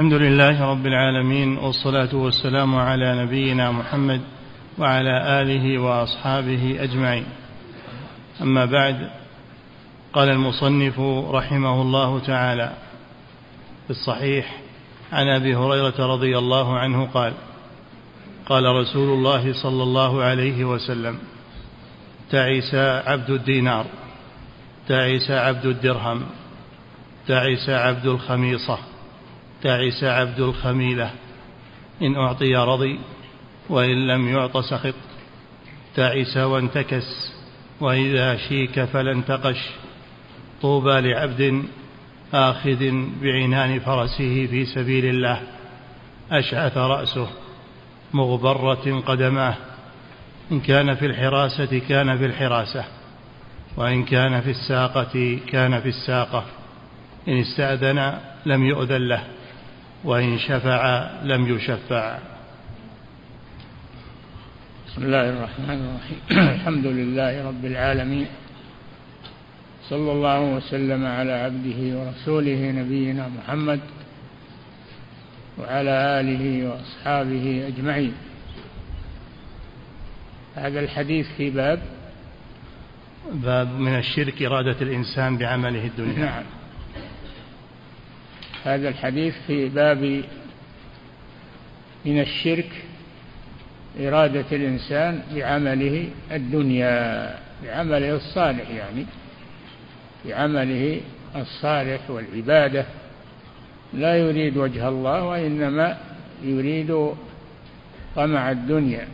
الحمد لله رب العالمين والصلاة والسلام على نبينا محمد وعلى آله وأصحابه أجمعين. أما بعد قال المصنف رحمه الله تعالى في الصحيح عن أبي هريرة رضي الله عنه قال قال رسول الله صلى الله عليه وسلم تعس عبد الدينار تعس عبد الدرهم تعس عبد الخميصة. تعس عبد الخميلة. إن أعطي رضي وإن لم يعط سخط. تعس وانتكس وإذا شيك فلا انتقش طوبى لعبد آخذ بعنان فرسه في سبيل الله. أشعث رأسه مغبرة قدماه. إن كان في الحراسة كان في الحراسة وإن كان في الساقة كان في الساقة. إن استأذن لم يؤذن له. وإن شفع لم يشفع. بسم الله الرحمن الرحيم. الحمد لله رب العالمين. صلى الله وسلم على عبده ورسوله نبينا محمد وعلى آله وأصحابه أجمعين. هذا الحديث في باب باب من الشرك إرادة الإنسان بعمله الدنيا. نعم. هذا الحديث في باب من الشرك إرادة الإنسان بعمله الدنيا بعمله الصالح يعني بعمله الصالح والعبادة. لا يريد وجه الله وإنما يريد طمع الدنيا.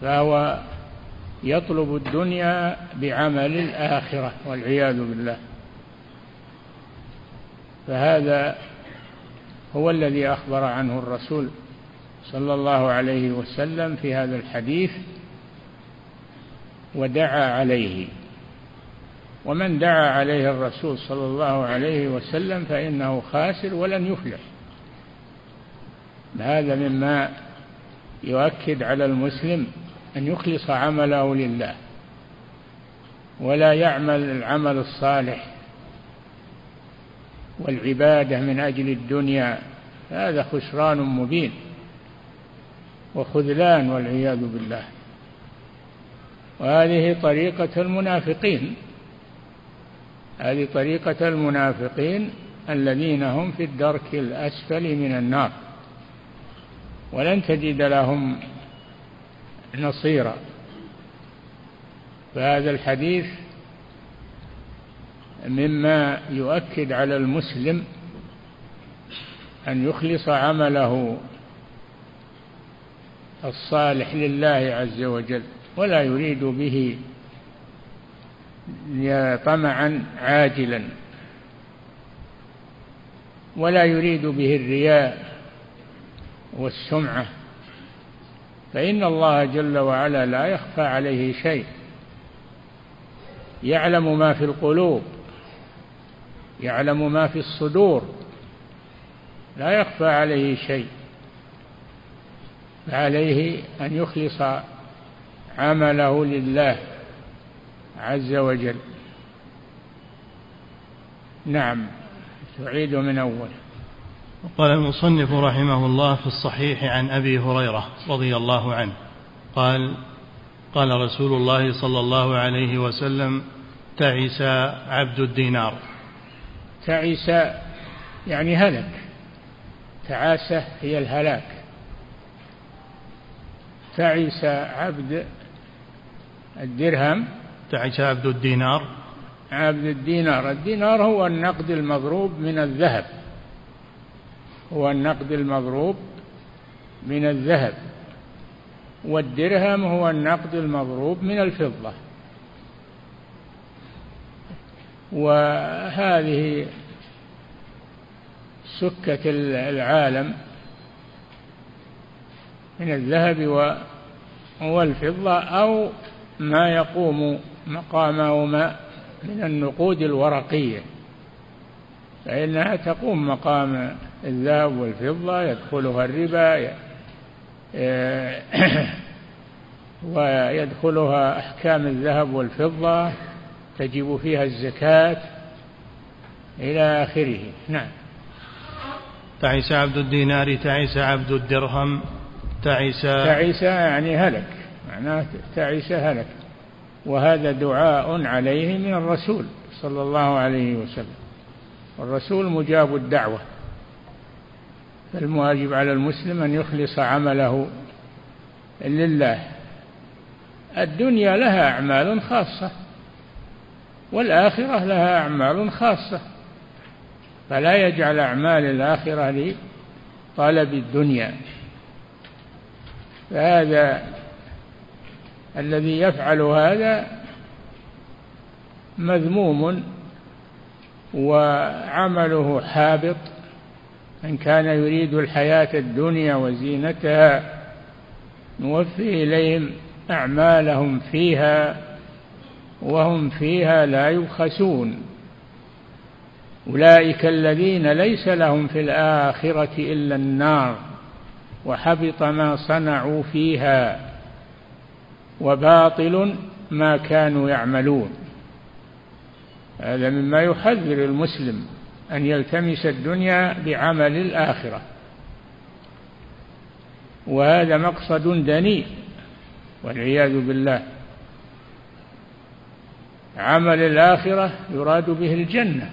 فهو يطلب الدنيا بعمل الآخرة والعياذ بالله. فهذا هو الذي أخبر عنه الرسول صلى الله عليه وسلم في هذا الحديث ودعا عليه. ومن دعا عليه الرسول صلى الله عليه وسلم فإنه خاسر ولن يفلح. هذا مما يؤكد على المسلم أن يخلص عمله لله ولا يعمل العمل الصالح والعبادة من أجل الدنيا هذا خسران مبين وخذلان والعياذ بالله. وهذه طريقة المنافقين هذه طريقة المنافقين الذين هم في الدرك الأسفل من النار. ولن تجد لهم نصيرا. فهذا الحديث مما يؤكد على المسلم أن يخلص عمله الصالح لله عز وجل ولا يريد به طمعا عاجلا ولا يريد به الرياء والسمعة فإن الله جل وعلا لا يخفى عليه شيء يعلم ما في القلوب. يعلم ما في الصدور لا يخفى عليه شيء فعليه أن يخلص عمله لله عز وجل. نعم تعيد من أول. قال المصنف رحمه الله في الصحيح عن أبي هريرة رضي الله عنه قال قال رسول الله صلى الله عليه وسلم تعس عبد الدينار. تعس يعني هلك. تعاسة هي الهلاك. تعس عبد الدرهم. تعس عبد الدينار. عبد الدينار. الدينار هو النقد المضروب من الذهب. هو النقد المضروب من الذهب. والدرهم هو النقد المضروب من الفضة. وهذه سكة العالم من الذهب والفضة أو ما يقوم مقامهما من النقود الورقية. فإنها تقوم مقام الذهب والفضة يدخلها الربا ويدخلها أحكام الذهب والفضة تجب فيها الزكاة إلى آخره. نعم. تعس عبد الدينار تعس عبد الدرهم تعس تعس يعني هلك معناه تعس هلك. وهذا دعاء عليه من الرسول صلى الله عليه وسلم. والرسول مجاب الدعوة. فالواجب على المسلم أن يخلص عمله لله. الدنيا لها أعمال خاصة والآخرة لها أعمال خاصة. فلا يجعل أعمال الآخرة لطلب الدنيا. فهذا الذي يفعل هذا مذموم وعمله حابط من كان يريد الحياة الدنيا وزينتها نوفي إليهم أعمالهم فيها وهم فيها لا يبخسون. أولئك الذين ليس لهم في الآخرة إلا النار وحبط ما صنعوا فيها وباطل ما كانوا يعملون. هذا مما يحذر المسلم أن يلتمس الدنيا بعمل الآخرة. وهذا مقصد دنيء والعياذ بالله. عمل الآخرة يراد به الجنة.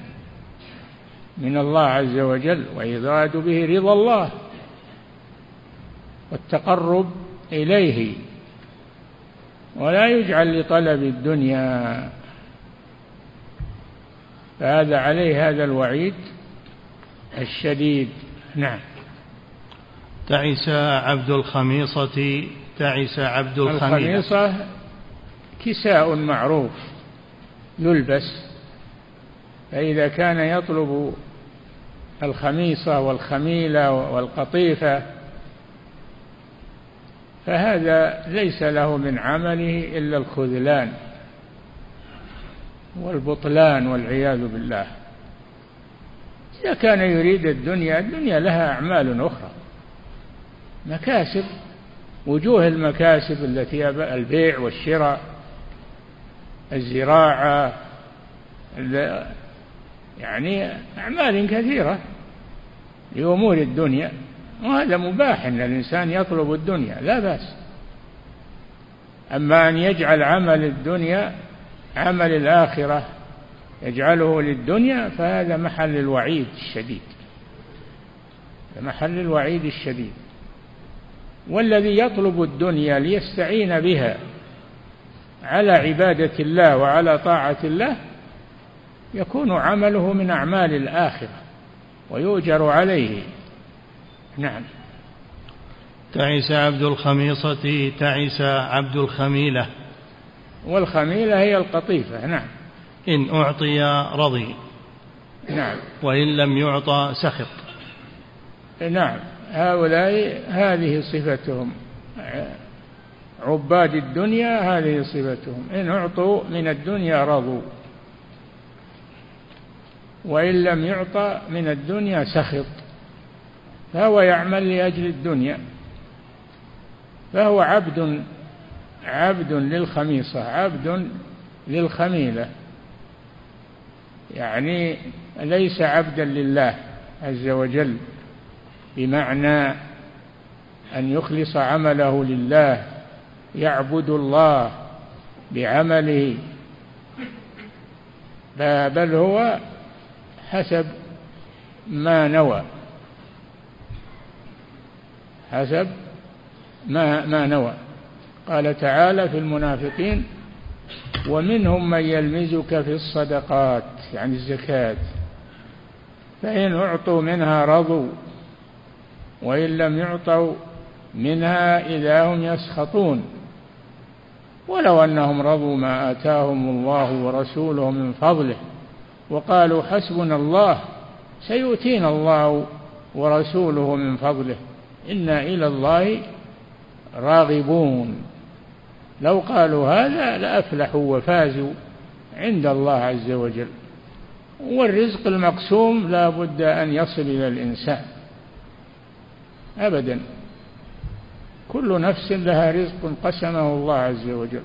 من الله عز وجل ويراد به رضا الله والتقرب إليه. ولا يجعل لطلب الدنيا فهذا عليه هذا الوعيد الشديد. نعم. تعس عبد الخميصة تعس عبد الخميصة. الخميصة كساء معروف يلبس فإذا كان يطلب الخميصة والخميلة والقطيفة فهذا ليس له من عمله إلا الخذلان والبطلان والعياذ بالله. إذا كان يريد الدنيا الدنيا لها أعمال أخرى. مكاسب وجوه المكاسب التي البيع والشراء الزراعة يعني أعمال كثيرة لأمور الدنيا وهذا مباح أن الإنسان يطلب الدنيا لا بأس. أما أن يجعل عمل الدنيا عمل الآخرة يجعله للدنيا فهذا محل الوعيد الشديد. محل الوعيد الشديد. والذي يطلب الدنيا ليستعين بها على عبادة الله وعلى طاعة الله يكون عمله من أعمال الآخرة ويؤجر عليه. نعم. تعس عبد الخميصة تعس عبد الخميلة. والخميلة هي القطيفة نعم. إن أعطي رضي. نعم. وإن لم يعطى سخط. نعم. هؤلاء هذه صفتهم. عباد الدنيا هذه صفتهم. إن أعطوا من الدنيا رضوا. وإن لم يعطى من الدنيا سخط. فهو يعمل لأجل الدنيا. فهو عبد عبد للخميصة عبد للخميلة. يعني ليس عبدا لله عز وجل بمعنى أن يخلص عمله لله يعبد الله بعمله. بل هو حسب ما نوى. حسب ما ما نوى. قال تعالى في المنافقين ومنهم من يلمزك في الصدقات يعني الزكاة. فإن أعطوا منها رضوا وإن لم يعطوا منها إذا هم يسخطون. ولو أنهم رضوا ما آتاهم الله ورسوله من فضله. وقالوا حسبنا الله سيؤتينا الله ورسوله من فضله. إنا إلى الله راغبون. لو قالوا هذا لأفلحوا وفازوا عند الله عز وجل. والرزق المقسوم لا بد أن يصل إلى الإنسان. أبدا. كل نفس لها رزق قسمه الله عز وجل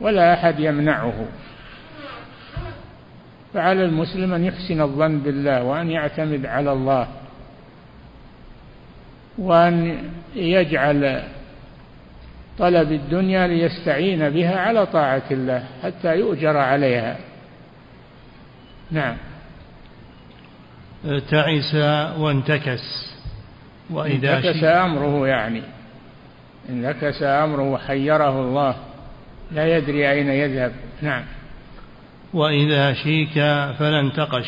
ولا أحد يمنعه. فعلى المسلم أن يحسن الظن بالله وأن يعتمد على الله وأن يجعل طلب الدنيا ليستعين بها على طاعة الله حتى يؤجر عليها. نعم. تعس وانتكس وإذا انتكس أمره يعني. انتكس أمره وحيره الله. لا يدري أين يذهب. نعم. وإذا شيك فلا انتقش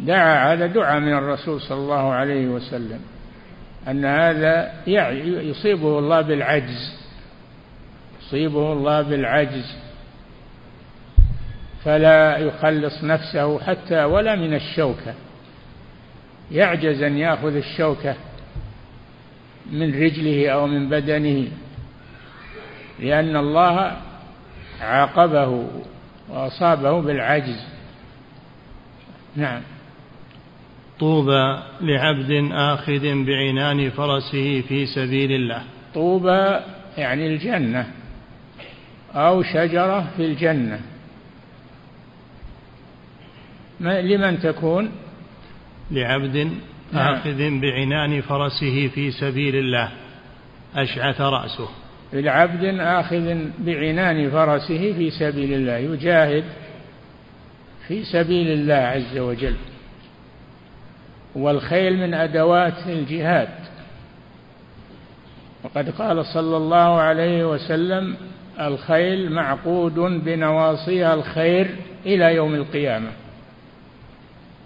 دعا هذا دعاء من الرسول صلى الله عليه وسلم أن هذا يصيبه الله بالعجز يصيبه الله بالعجز. فلا يخلص نفسه حتى ولا من الشوكة. يعجز أن يأخذ الشوكة من رجله أو من بدنه لأن الله عاقبه وأصابه بالعجز. نعم. طوبى لعبد آخذ بعنان فرسه في سبيل الله. طوبى يعني الجنة أو شجرة في الجنة. لمن تكون؟ لعبد نعم. آخذ بعنان فرسه في سبيل الله. أشعث رأسه. لعبد آخذ بعنان فرسه في سبيل الله يجاهد في سبيل الله عز وجل. والخيل من أدوات الجهاد. وقد قال صلى الله عليه وسلم الخيل معقود بنواصيها الخير إلى يوم القيامة.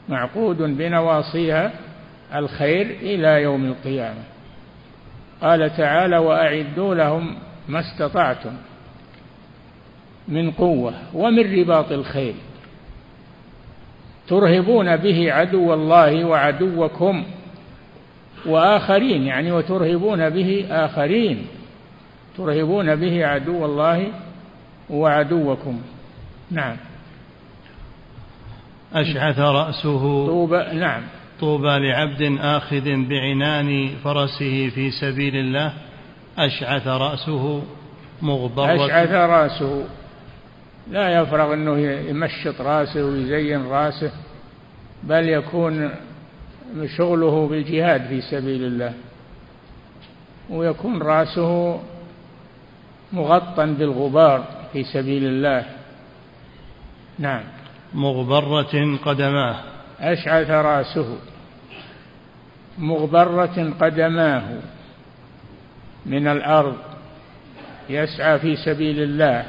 معقود بنواصيها الخير إلى يوم القيامة. قال تعالى وأعدوا لهم ما استطعتم من قوة ومن رباط الخيل ترهبون به عدو الله وعدوكم وآخرين يعني وترهبون به آخرين ترهبون به عدو الله وعدوكم. نعم. أشعث رأسه. طوبى نعم. طوبى لعبد آخذ بعنان فرسه في سبيل الله أشعث رأسه مغبرة أشعث رأسه. لا يفرغ أنه يمشط رأسه ويزين رأسه بل يكون شغله بالجهاد في سبيل الله. ويكون رأسه مغطى بالغبار في سبيل الله. نعم. مغبرة قدماه. أشعث رأسه مغبرة قدماه من الأرض يسعى في سبيل الله.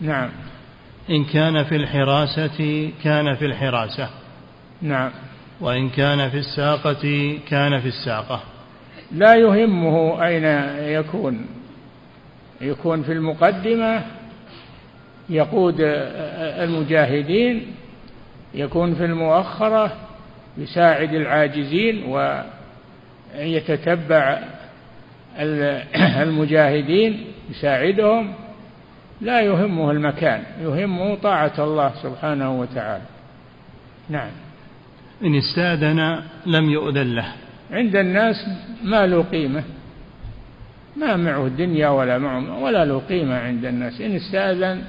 نعم. إن كان في الحراسة كان في الحراسة. نعم. وإن كان في الساقة كان في الساقة. لا يهمه أين يكون. يكون في المقدمة يقود المجاهدين يكون في المؤخرة يساعد العاجزين ويتتبع المجاهدين يساعدهم. لا يهمه المكان يهمه طاعة الله سبحانه وتعالى. نعم. إن استاذن لم يؤذن له. عند الناس ما له قيمة. ما معه دنيا ولا معه ولا له قيمة عند الناس. إن استأذن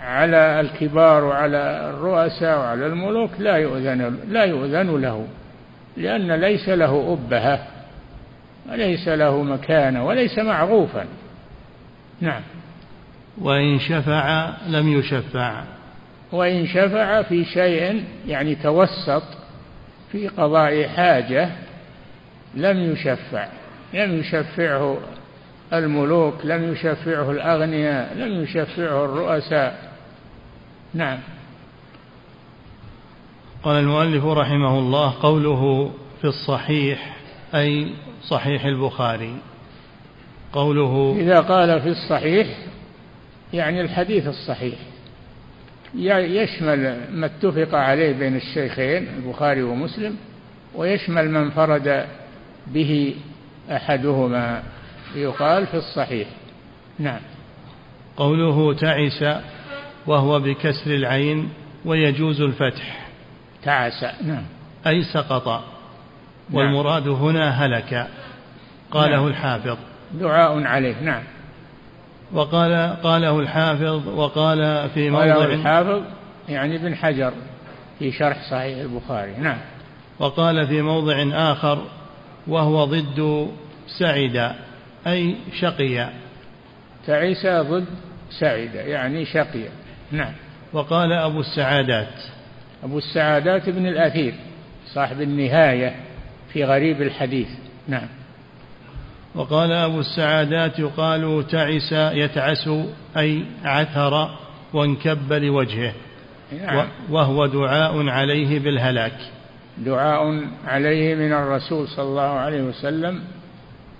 على الكبار وعلى الرؤساء وعلى الملوك لا يؤذن لا يؤذن له لأن ليس له أبهة وليس له مكانة وليس معروفا. نعم. وإن شفع لم يشفع. وإن شفع في شيء يعني توسط في قضاء حاجة لم يشفع. لم يشفعه الملوك لم يشفعه الأغنياء لم يشفعه الرؤساء. نعم. قال المؤلف رحمه الله قوله في الصحيح أي صحيح البخاري. قوله إذا قال في الصحيح يعني الحديث الصحيح. يشمل ما اتفق عليه بين الشيخين البخاري ومسلم ويشمل من انفرد به أحدهما. يقال في الصحيح. نعم. قوله تعس وهو بكسر العين ويجوز الفتح. تعس. نعم. أي سقط. نعم. والمراد هنا هلك. قاله نعم. الحافظ. دعاء عليه. نعم. وقال قاله الحافظ وقال في موضع قاله الحافظ يعني ابن حجر في شرح صحيح البخاري. نعم. وقال في موضع آخر وهو ضد سعد أي شقي. تعس ضد سعد يعني شقي. نعم. وقال أبو السعادات. أبو السعادات بن الأثير صاحب النهاية في غريب الحديث. نعم. وقال أبو السعادات يقال تعس يتعس أي عثر وانكب لوجهه. نعم. وهو دعاء عليه بالهلاك. دعاء عليه من الرسول صلى الله عليه وسلم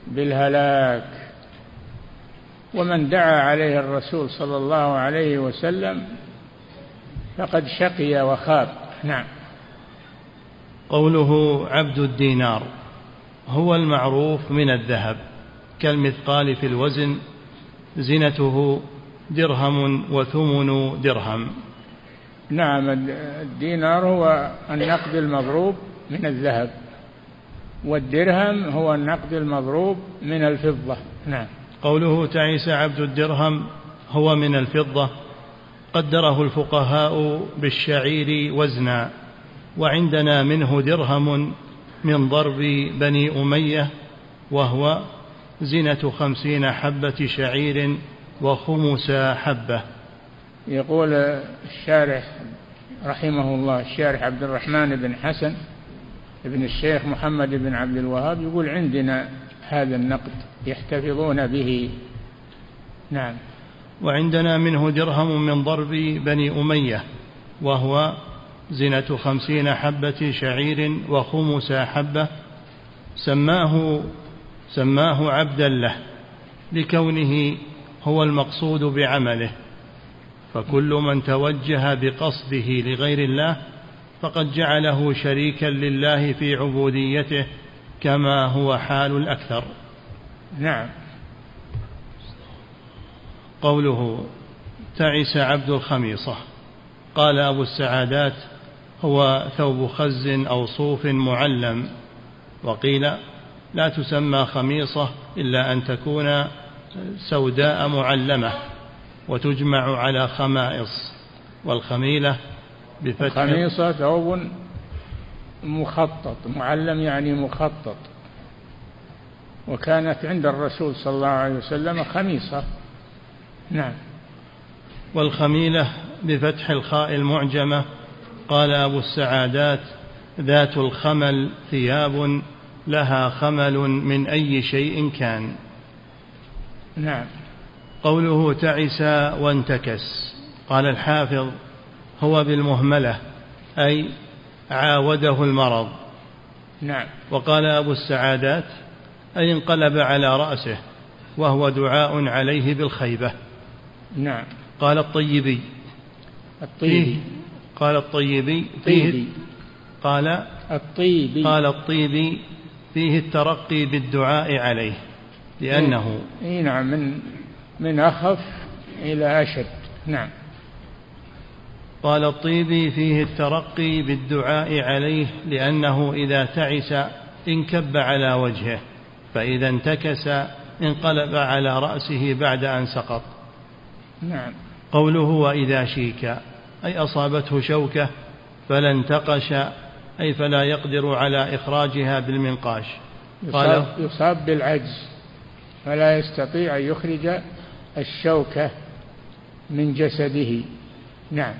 بالهلاك. ومن دعا عليه الرسول صلى الله عليه وسلم فقد شقي وخاب. نعم. قوله عبد الدينار هو المعروف من الذهب كالمثقال في الوزن زنته درهم وثمن درهم. نعم الدينار هو النقد المضروب من الذهب والدرهم هو النقد المضروب من الفضة. نعم. قوله تعيس عبد الدرهم هو من الفضة قدره الفقهاء بالشعير وزنا وعندنا منه درهم من ضرب بني أمية وهو زنة خمسين حبة شعير وخمس حبة. يقول الشارح رحمه الله الشارح عبد الرحمن بن حسن ابن الشيخ محمد بن عبد الوهاب يقول عندنا هذا النقد يحتفظون به. نعم. وعندنا منه درهم من ضرب بني أمية وهو زنة خمسين حبة شعير وخمس حبة سماه سماه عبدا له لكونه هو المقصود بعمله. فكل من توجه بقصده لغير الله فقد جعله شريكا لله في عبوديته كما هو حال الأكثر. نعم. قوله تعس عبد الخميصة قال أبو السعادات هو ثوب خز أو صوف معلم وقيل لا تسمى خميصة إلا أن تكون سوداء معلمة وتجمع على خمائص والخميلة بفتح خميصة ثوب مخطط معلم يعني مخطط. وكانت عند الرسول صلى الله عليه وسلم خميصة. نعم. والخميلة بفتح الخاء المعجمة. قال أبو السعادات ذات الخمل ثياب لها خمل من أي شيء كان. نعم. قوله تعس وانتكس. قال الحافظ هو بالمهملة أي عاوده المرض. نعم. وقال أبو السعادات أي انقلب على رأسه وهو دعاء عليه بالخيبة. نعم. قال الطيبي. الطيبي. قال الطيبي فيه قال الطيبي. قال الطيبي فيه الترقي بالدعاء عليه لأنه اي نعم من من أخف إلى أشد. نعم. قال الطيبي فيه الترقي بالدعاء عليه لأنه إذا تعس انكب على وجهه فإذا انتكس انقلب على رأسه بعد أن سقط. نعم. قوله وإذا شيك أي أصابته شوكة فلا انتقش أي فلا يقدر على إخراجها بالمنقاش. قال يصاب بالعجز فلا يستطيع أن يخرج الشوكة من جسده. نعم.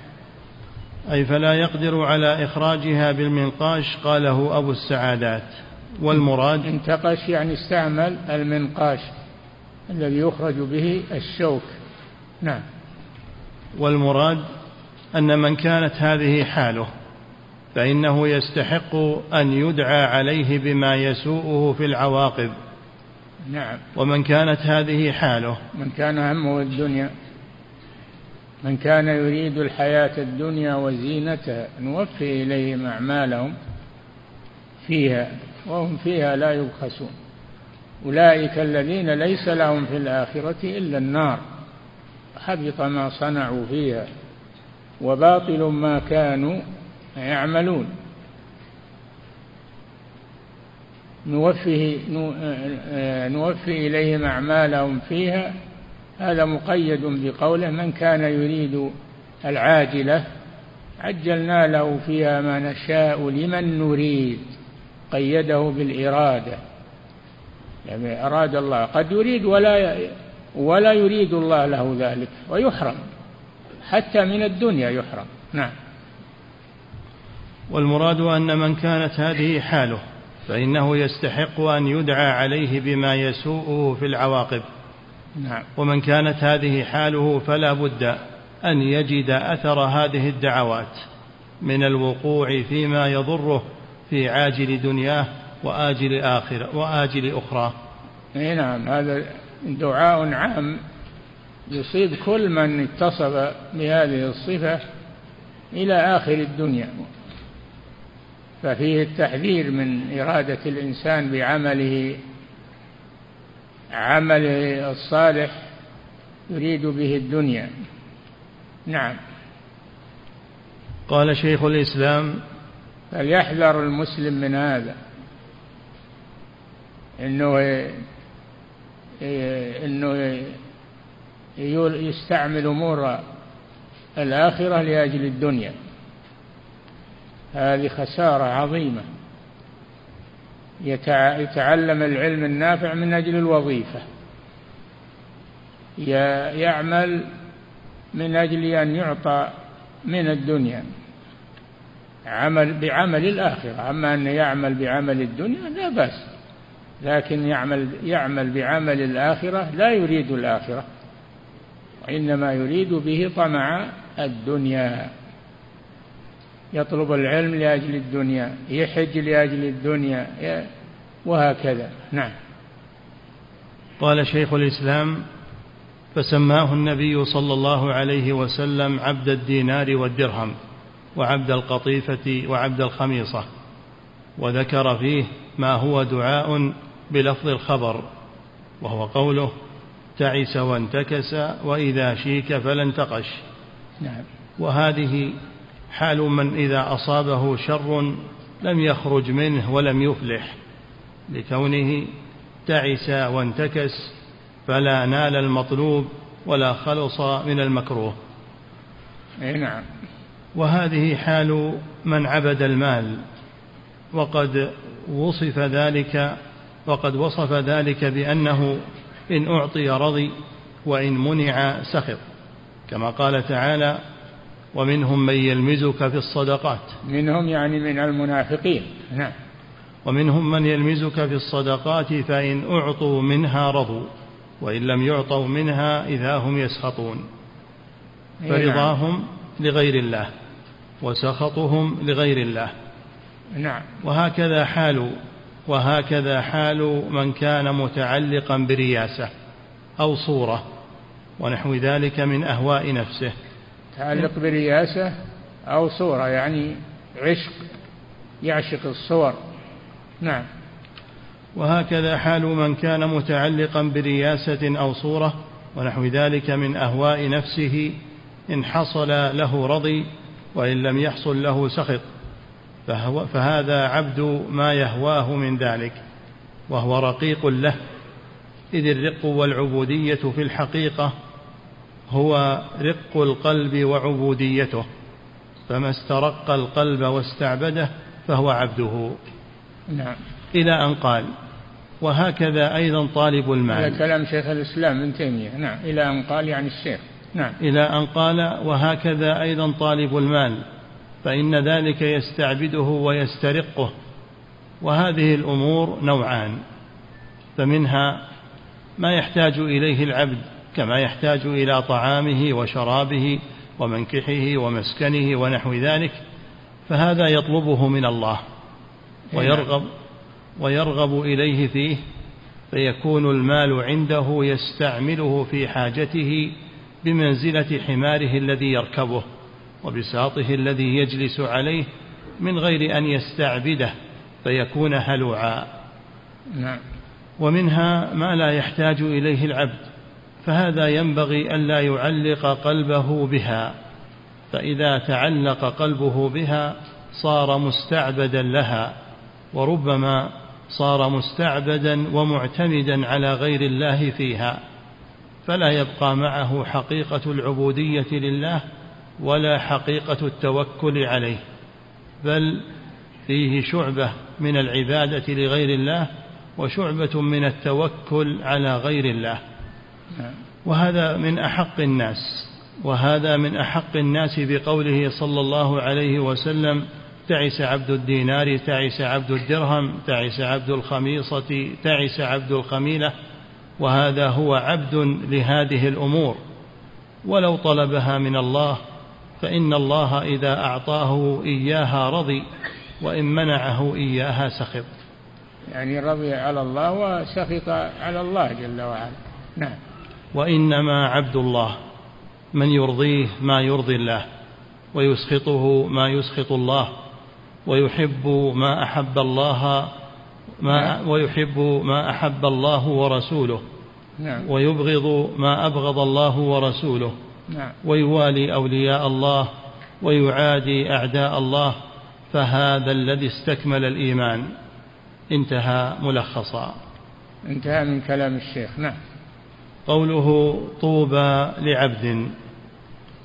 أي فلا يقدر على إخراجها بالمنقاش قاله أبو السعادات. والمراد؟ انتقش يعني استعمل المنقاش الذي يخرج به الشوك. نعم. والمراد أن من كانت هذه حاله فإنه يستحق أن يدعى عليه بما يسوءه في العواقب. نعم. ومن كانت هذه حاله؟ من كان همه الدنيا. من كان يريد الحياة الدنيا وزينتها نوفي إليهم أعمالهم فيها وهم فيها لا يبخسون. أولئك الذين ليس لهم في الآخرة إلا النار. حبط ما صنعوا فيها وباطل ما كانوا يعملون. نوفيه نوفي إليهم أعمالهم فيها هذا مقيد بقوله من كان يريد العاجلة عجلنا له فيها ما نشاء لمن نريد قيده بالإرادة. يعني أراد الله قد يريد ولا ولا يريد الله له ذلك ويحرم. حتى من الدنيا يحرم. نعم. والمراد أن من كانت هذه حاله فإنه يستحق أن يدعى عليه بما يسوءه في العواقب. نعم. ومن كانت هذه حاله فلا بد أن يجد أثر هذه الدعوات من الوقوع فيما يضره في عاجل دنياه وآجل آخرة وآجل أخرى. نعم هذا دعاء عام يصيب كل من اتصف بهذه الصفة إلى آخر الدنيا. ففيه التحذير من إرادة الإنسان بعمله عمله الصالح يريد به الدنيا. نعم. قال شيخ الإسلام فليحذر المسلم من هذا. إنه إنه يستعمل أمور الآخرة لأجل الدنيا. هذه خسارة عظيمة. يتعلم العلم النافع من أجل الوظيفة. يعمل من أجل أن يعطى من الدنيا. عمل بعمل الآخرة. أما أن يعمل بعمل الدنيا لا بأس. لكن يعمل يعمل بعمل الآخرة لا يريد الآخرة. وإنما يريد به طمع الدنيا. يطلب العلم لأجل الدنيا يحج لأجل الدنيا وهكذا. نعم. قال شيخ الإسلام فسماه النبي صلى الله عليه وسلم عبد الدينار والدرهم وعبد القطيفة وعبد الخميصة وذكر فيه ما هو دعاء بلفظ الخبر وهو قوله تعس وانتكس وإذا شيك فلا انتقش نعم. وهذه حال من إذا أصابه شر لم يخرج منه ولم يفلح لكونه تعس وانتكس فلا نال المطلوب ولا خلص من المكروه. أي نعم. وهذه حال من عبد المال وقد وصف ذلك وقد وصف ذلك بأنه إن أعطي رضي وإن منع سخط. كما قال تعالى ومنهم من يلمزك في الصدقات. منهم يعني من المنافقين. نعم. ومنهم من يلمزك في الصدقات فإن أعطوا منها رضوا وإن لم يعطوا منها إذا هم يسخطون. نعم. فرضاهم لغير الله وسخطهم لغير الله. نعم. وهكذا حال وهكذا حال من كان متعلقا برياسة أو صورة ونحو ذلك من أهواء نفسه. تعلق برياسة أو صورة يعني عشق يعشق الصور. نعم. وهكذا حال من كان متعلقا برياسة أو صورة ونحو ذلك من أهواء نفسه إن حصل له رضي وإن لم يحصل له سخط فهو فهذا عبد ما يهواه من ذلك وهو رقيق له إذ الرق والعبودية في الحقيقة هو رق القلب وعبوديته فما استرق القلب واستعبده فهو عبده. نعم. إلى أن قال وهكذا أيضا طالب المال. هذا كلام شيخ الإسلام ابن تيمية. نعم. إلى أن قال يعني الشيخ. نعم. إلى أن قال وهكذا أيضا طالب المال فإن ذلك يستعبده ويسترقه. وهذه الأمور نوعان فمنها ما يحتاج إليه العبد كما يحتاج إلى طعامه وشرابه ومنكحه ومسكنه ونحو ذلك فهذا يطلبه من الله ويرغب ويرغب إليه فيه فيكون المال عنده يستعمله في حاجته بمنزلة حماره الذي يركبه وبساطه الذي يجلس عليه من غير أن يستعبده فيكون هلوعا. نعم. ومنها ما لا يحتاج إليه العبد فهذا ينبغي ألا يعلق قلبه بها فإذا تعلق قلبه بها صار مستعبدا لها وربما صار مستعبدا ومعتمدا على غير الله فيها فلا يبقى معه حقيقة العبودية لله ولا حقيقة التوكل عليه بل فيه شعبة من العبادة لغير الله وشعبة من التوكل على غير الله. وهذا من أحق الناس وهذا من أحق الناس بقوله صلى الله عليه وسلم تعس عبد الدينار تعس عبد الدرهم تعس عبد الخميصة تعس عبد الخميلة وهذا هو عبد لهذه الأمور. ولو طلبها من الله فإن الله إذا أعطاه إياها رضي وإن منعه إياها سخط. يعني رضي على الله وسخط على الله جل وعلا. نعم. وإنما عبد الله من يرضيه ما يرضي الله ويسخطه ما يسخط الله ويحب ما أحب الله ما نعم. ويحب ما أحب الله ورسوله نعم. ويبغض ما أبغض الله ورسوله نعم. ويوالي أولياء الله ويعادي أعداء الله فهذا الذي استكمل الإيمان انتهى ملخصا انتهى من كلام الشيخ نعم قوله طوبى لعبد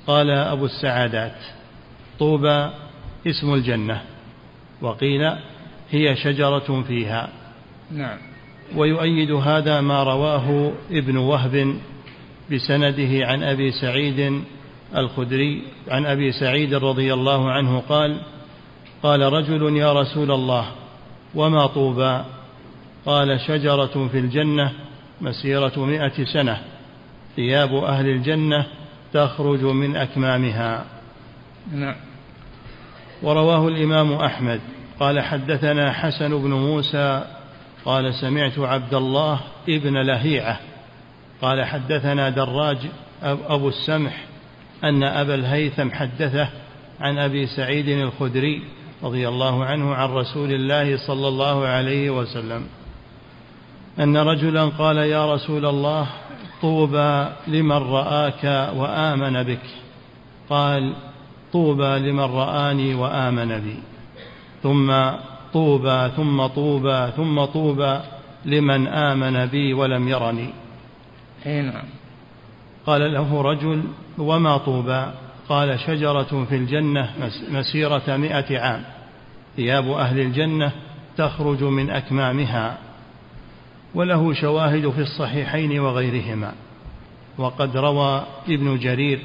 قال أبو السعادات طوبى اسم الجنة وقيل هي شجرة فيها. نعم. ويؤيد هذا ما رواه ابن وهب بسنده عن أبي سعيد الخدري عن أبي سعيد رضي الله عنه قال قال رجل يا رسول الله وما طوبى؟ قال شجرة في الجنة مسيرة مائة سنة. ثياب أهل الجنة تخرج من أكمامها. نعم. ورواه الإمام أحمد. قال حدثنا حسن بن موسى. قال سمعت عبد الله ابن لهيعة. قال حدثنا دراج أبو السمح أن أبا الهيثم حدثه عن أبي سعيد الخدري رضي الله عنه عن رسول الله صلى الله عليه وسلم. أن رجلا قال يا رسول الله طوبى لمن رآك وآمن بك. قال طوبى لمن رآني وآمن بي. ثم طوبى ثم طوبى ثم طوبى لمن آمن بي ولم يرني. أي نعم. قال له رجل وما طوبى؟ قال شجرة في الجنة مسيرة مئة عام. ثياب أهل الجنة تخرج من أكمامها. وله شواهد في الصحيحين وغيرهما. وقد روى ابن جرير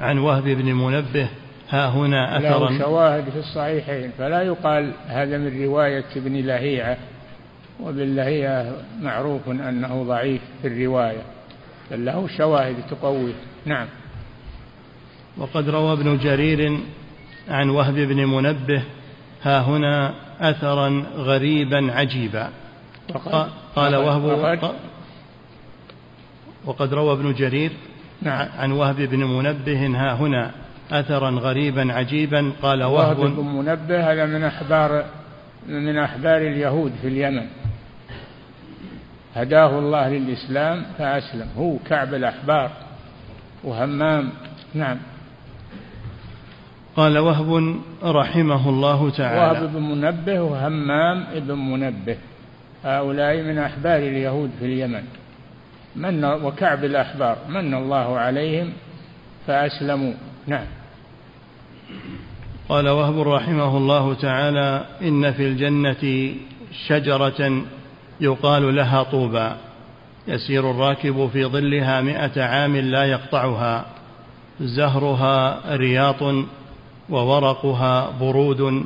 عن وهب بن منبه ها هنا أثرا. له شواهد في الصحيحين فلا يقال هذا من رواية ابن لهيعة وابن لهيعة معروف أنه ضعيف في الرواية بل له شواهد تقويه نعم. وقد روى ابن جرير عن وهب بن منبه ها هنا أثرا غريبا عجيبا. قال وهب وقد روى ابن جرير نعم. عن وهب بن منبه ها هنا أثرا غريبا عجيبا قال وهب وهب بن منبه هذا من أحبار من أحبار اليهود في اليمن. هداه الله للإسلام فأسلم. هو كعب الأحبار وهمام. نعم. قال وهب رحمه الله تعالى. وهب بن منبه وهمام بن منبه. هؤلاء من أحبار اليهود في اليمن. من وكعب الأحبار من الله عليهم فأسلموا. نعم. قال وهب رحمه الله تعالى إن في الجنة شجرة يقال لها طوبى. يسير الراكب في ظلها مئة عام لا يقطعها. زهرها رياط وورقها برود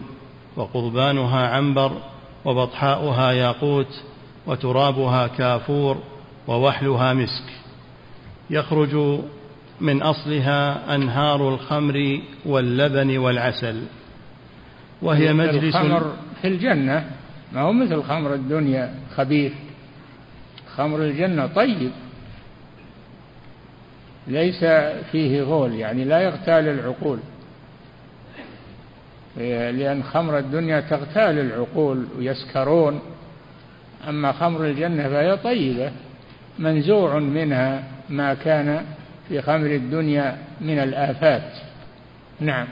وقضبانها عنبر وبطحاؤها ياقوت وترابها كافور ووحلها مسك. يخرج من أصلها أنهار الخمر واللبن والعسل. وهي مجلس الخمر في الجنة ما هو مثل خمر الدنيا خبيث. خمر الجنة طيب. ليس فيه غول يعني لا يغتال العقول. لأن خمر الدنيا تغتال العقول ويسكرون أما خمر الجنة فهي طيبة منزوع منها ما كان في خمر الدنيا من الآفات. نعم.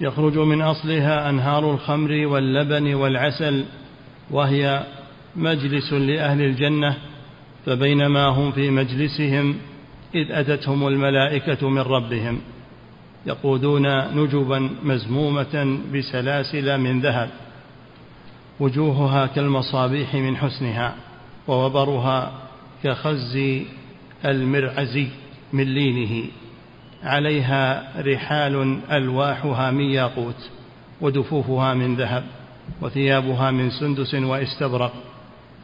يخرج من أصلها أنهار الخمر واللبن والعسل وهي مجلس لأهل الجنة فبينما هم في مجلسهم إذ أتتهم الملائكة من ربهم. يقودون نجبا مزمومة بسلاسل من ذهب. وجوهها كالمصابيح من حسنها ووبرها كخز المرعزي من لينه. عليها رحال ألواحها من ياقوت ودفوفها من ذهب وثيابها من سندس واستبرق.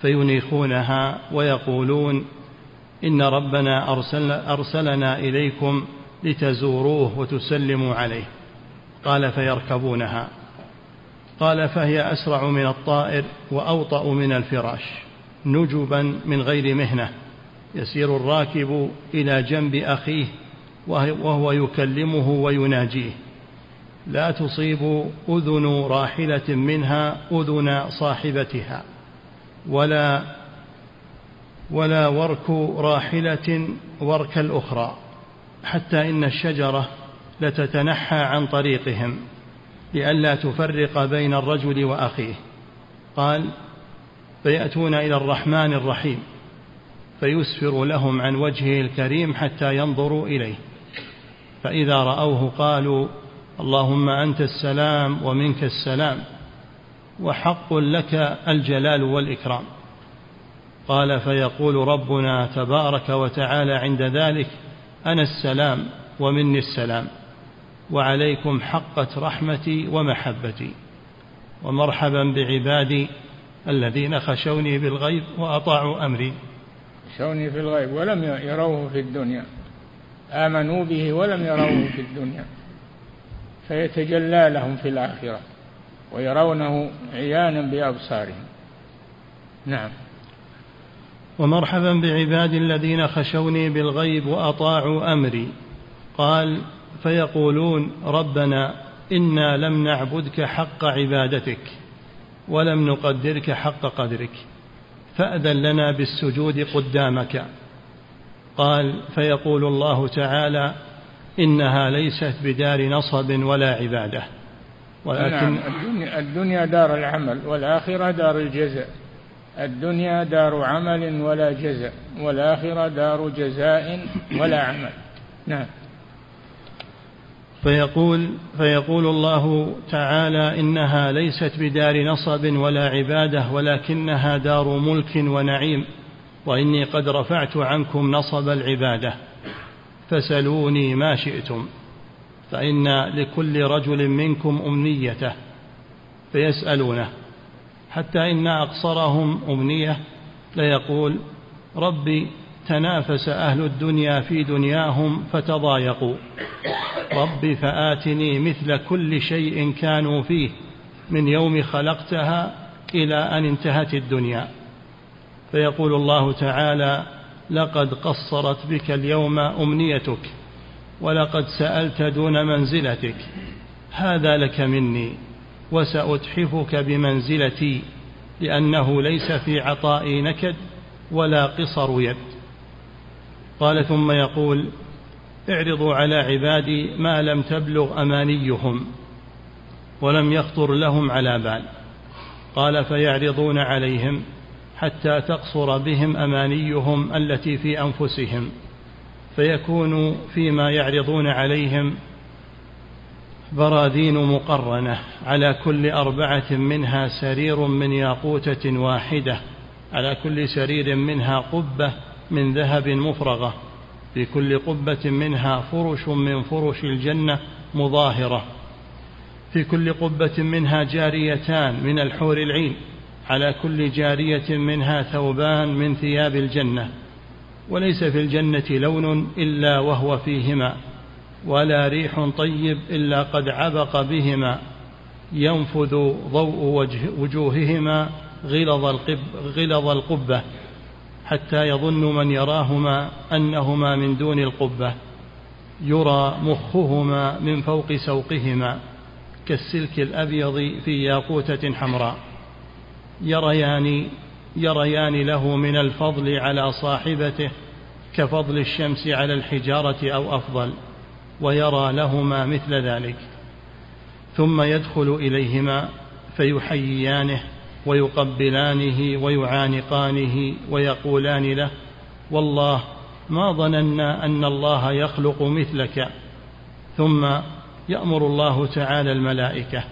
فينيخونها ويقولون إن ربنا أرسل أرسلنا إليكم لتزوروه وتسلموا عليه. قال فيركبونها. قال فهي أسرع من الطائر وأوطأ من الفراش نجبا من غير مهنة. يسير الراكب إلى جنب أخيه وهو يكلمه ويناجيه. لا تصيب أذن راحلة منها أذن صاحبتها ولا ولا ورك راحلة ورك الأخرى. حتى إن الشجرة لتتنحى عن طريقهم لئلا تفرق بين الرجل وأخيه. قال فيأتون إلى الرحمن الرحيم فيسفر لهم عن وجهه الكريم حتى ينظروا إليه. فإذا رأوه قالوا اللهم أنت السلام ومنك السلام وحق لك الجلال والإكرام. قال فيقول ربنا تبارك وتعالى عند ذلك أنا السلام ومني السلام وعليكم حقت رحمتي ومحبتي ومرحبا بعبادي الذين خشوني بالغيب وأطاعوا أمري. خشوني في الغيب ولم يروه في الدنيا آمنوا به ولم يروه في الدنيا فيتجلى لهم في الآخرة ويرونه عيانا بأبصارهم. نعم. ومرحبا بعبادي الذين خشوني بالغيب وأطاعوا أمري. قال فيقولون ربنا إنا لم نعبدك حق عبادتك ولم نقدرك حق قدرك فأذن لنا بالسجود قدامك. قال فيقول الله تعالى إنها ليست بدار نصب ولا عبادة. ولكن نعم الدنيا, الدنيا دار العمل والآخرة دار الجزاء. الدنيا دار عمل ولا جزاء والآخرة دار جزاء ولا عمل. نعم. فيقول فيقول الله تعالى إنها ليست بدار نصب ولا عبادة ولكنها دار ملك ونعيم وإني قد رفعت عنكم نصب العبادة. فسلوني ما شئتم فإن لكل رجل منكم أمنيته فيسألونه. حتى إن أقصرهم امنيه ليقول ربي تنافس أهل الدنيا في دنياهم فتضايقوا. رب فآتني مثل كل شيء كانوا فيه من يوم خلقتها إلى أن انتهت الدنيا. فيقول الله تعالى لقد قصرت بك اليوم أمنيتك ولقد سألت دون منزلتك. هذا لك مني. وسأتحفك بمنزلتي لأنه ليس في عطائي نكد ولا قصر يد. قال ثم يقول اعرضوا على عبادي ما لم تبلغ أمانيهم ولم يخطر لهم على بال. قال فيعرضون عليهم حتى تقصر بهم أمانيهم التي في أنفسهم فيكون فيما يعرضون عليهم براذين مقرنة على كل أربعة منها سرير من ياقوتة واحدة على كل سرير منها قبة من ذهب مفرغة في كل قبة منها فرش من فرش الجنة مظاهرة في كل قبة منها جاريتان من الحور العين على كل جارية منها ثوبان من ثياب الجنة وليس في الجنة لون إلا وهو فيهما. ولا ريح طيب إلا قد عبق بهما ينفذ ضوء وجه وجوههما غلظ, القب غلظ القبة حتى يظن من يراهما أنهما من دون القبة يرى مخهما من فوق سوقهما كالسلك الأبيض في ياقوتة حمراء. يريان يريان له من الفضل على صاحبته كفضل الشمس على الحجارة أو أفضل. ويرى لهما مثل ذلك ثم يدخل إليهما فيحييانه ويقبلانه ويعانقانه ويقولان له والله ما ظننا أن الله يخلق مثلك. ثم يأمر الله تعالى الملائكة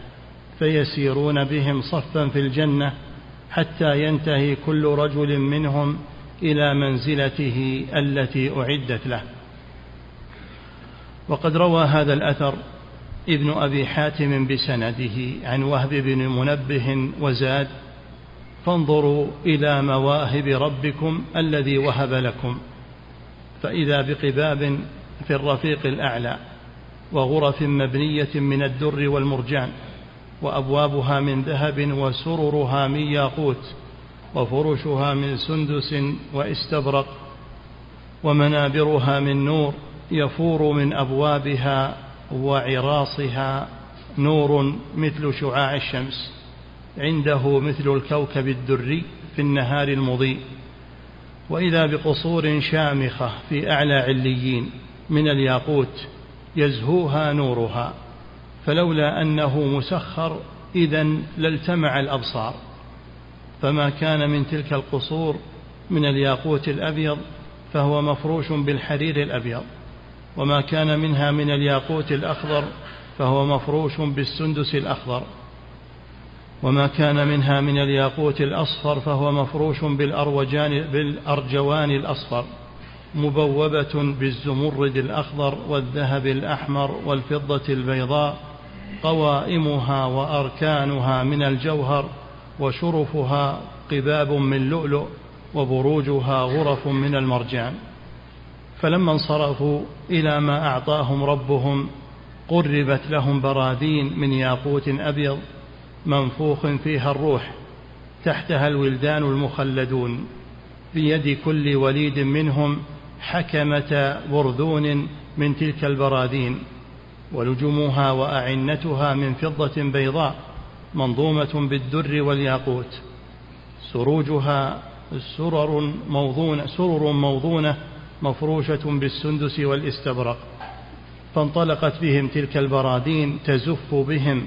فيسيرون بهم صفا في الجنة حتى ينتهي كل رجل منهم إلى منزلته التي أعدت له. وقد روى هذا الأثر ابن أبي حاتم بسنده عن وهب بن منبه وزاد فانظروا إلى مواهب ربكم الذي وهب لكم فإذا بقباب في الرفيق الأعلى وغرف مبنية من الدر والمرجان وأبوابها من ذهب وسررها من ياقوت وفرشها من سندس واستبرق ومنابرها من نور يفور من أبوابها وعراصها نور مثل شعاع الشمس عنده مثل الكوكب الدري في النهار المضيء. وإذا بقصور شامخة في أعلى عليين من الياقوت يزهوها نورها فلولا أنه مسخر إذا لالتمع الأبصار. فما كان من تلك القصور من الياقوت الأبيض فهو مفروش بالحرير الأبيض. وما كان منها من الياقوت الأخضر فهو مفروش بالسندس الأخضر. وما كان منها من الياقوت الأصفر فهو مفروش بالأروجان بالأرجوان الأصفر. مبوبة بالزمرد الأخضر والذهب الأحمر والفضة البيضاء قوائمها وأركانها من الجوهر وشرفها قباب من لؤلؤ وبروجها غرف من المرجان. فلما انصرفوا إلى ما أعطاهم ربهم قربت لهم براذين من ياقوت أبيض منفوخ فيها الروح تحتها الولدان المخلدون بيد كل وليد منهم حكمة برذون من تلك البراذين ولجمها وأعنتها من فضة بيضاء منظومة بالدر والياقوت سروجها سرر موضونة سرر موضونة مفروشة بالسندس والاستبرق. فانطلقت بهم تلك البراذين تزف بهم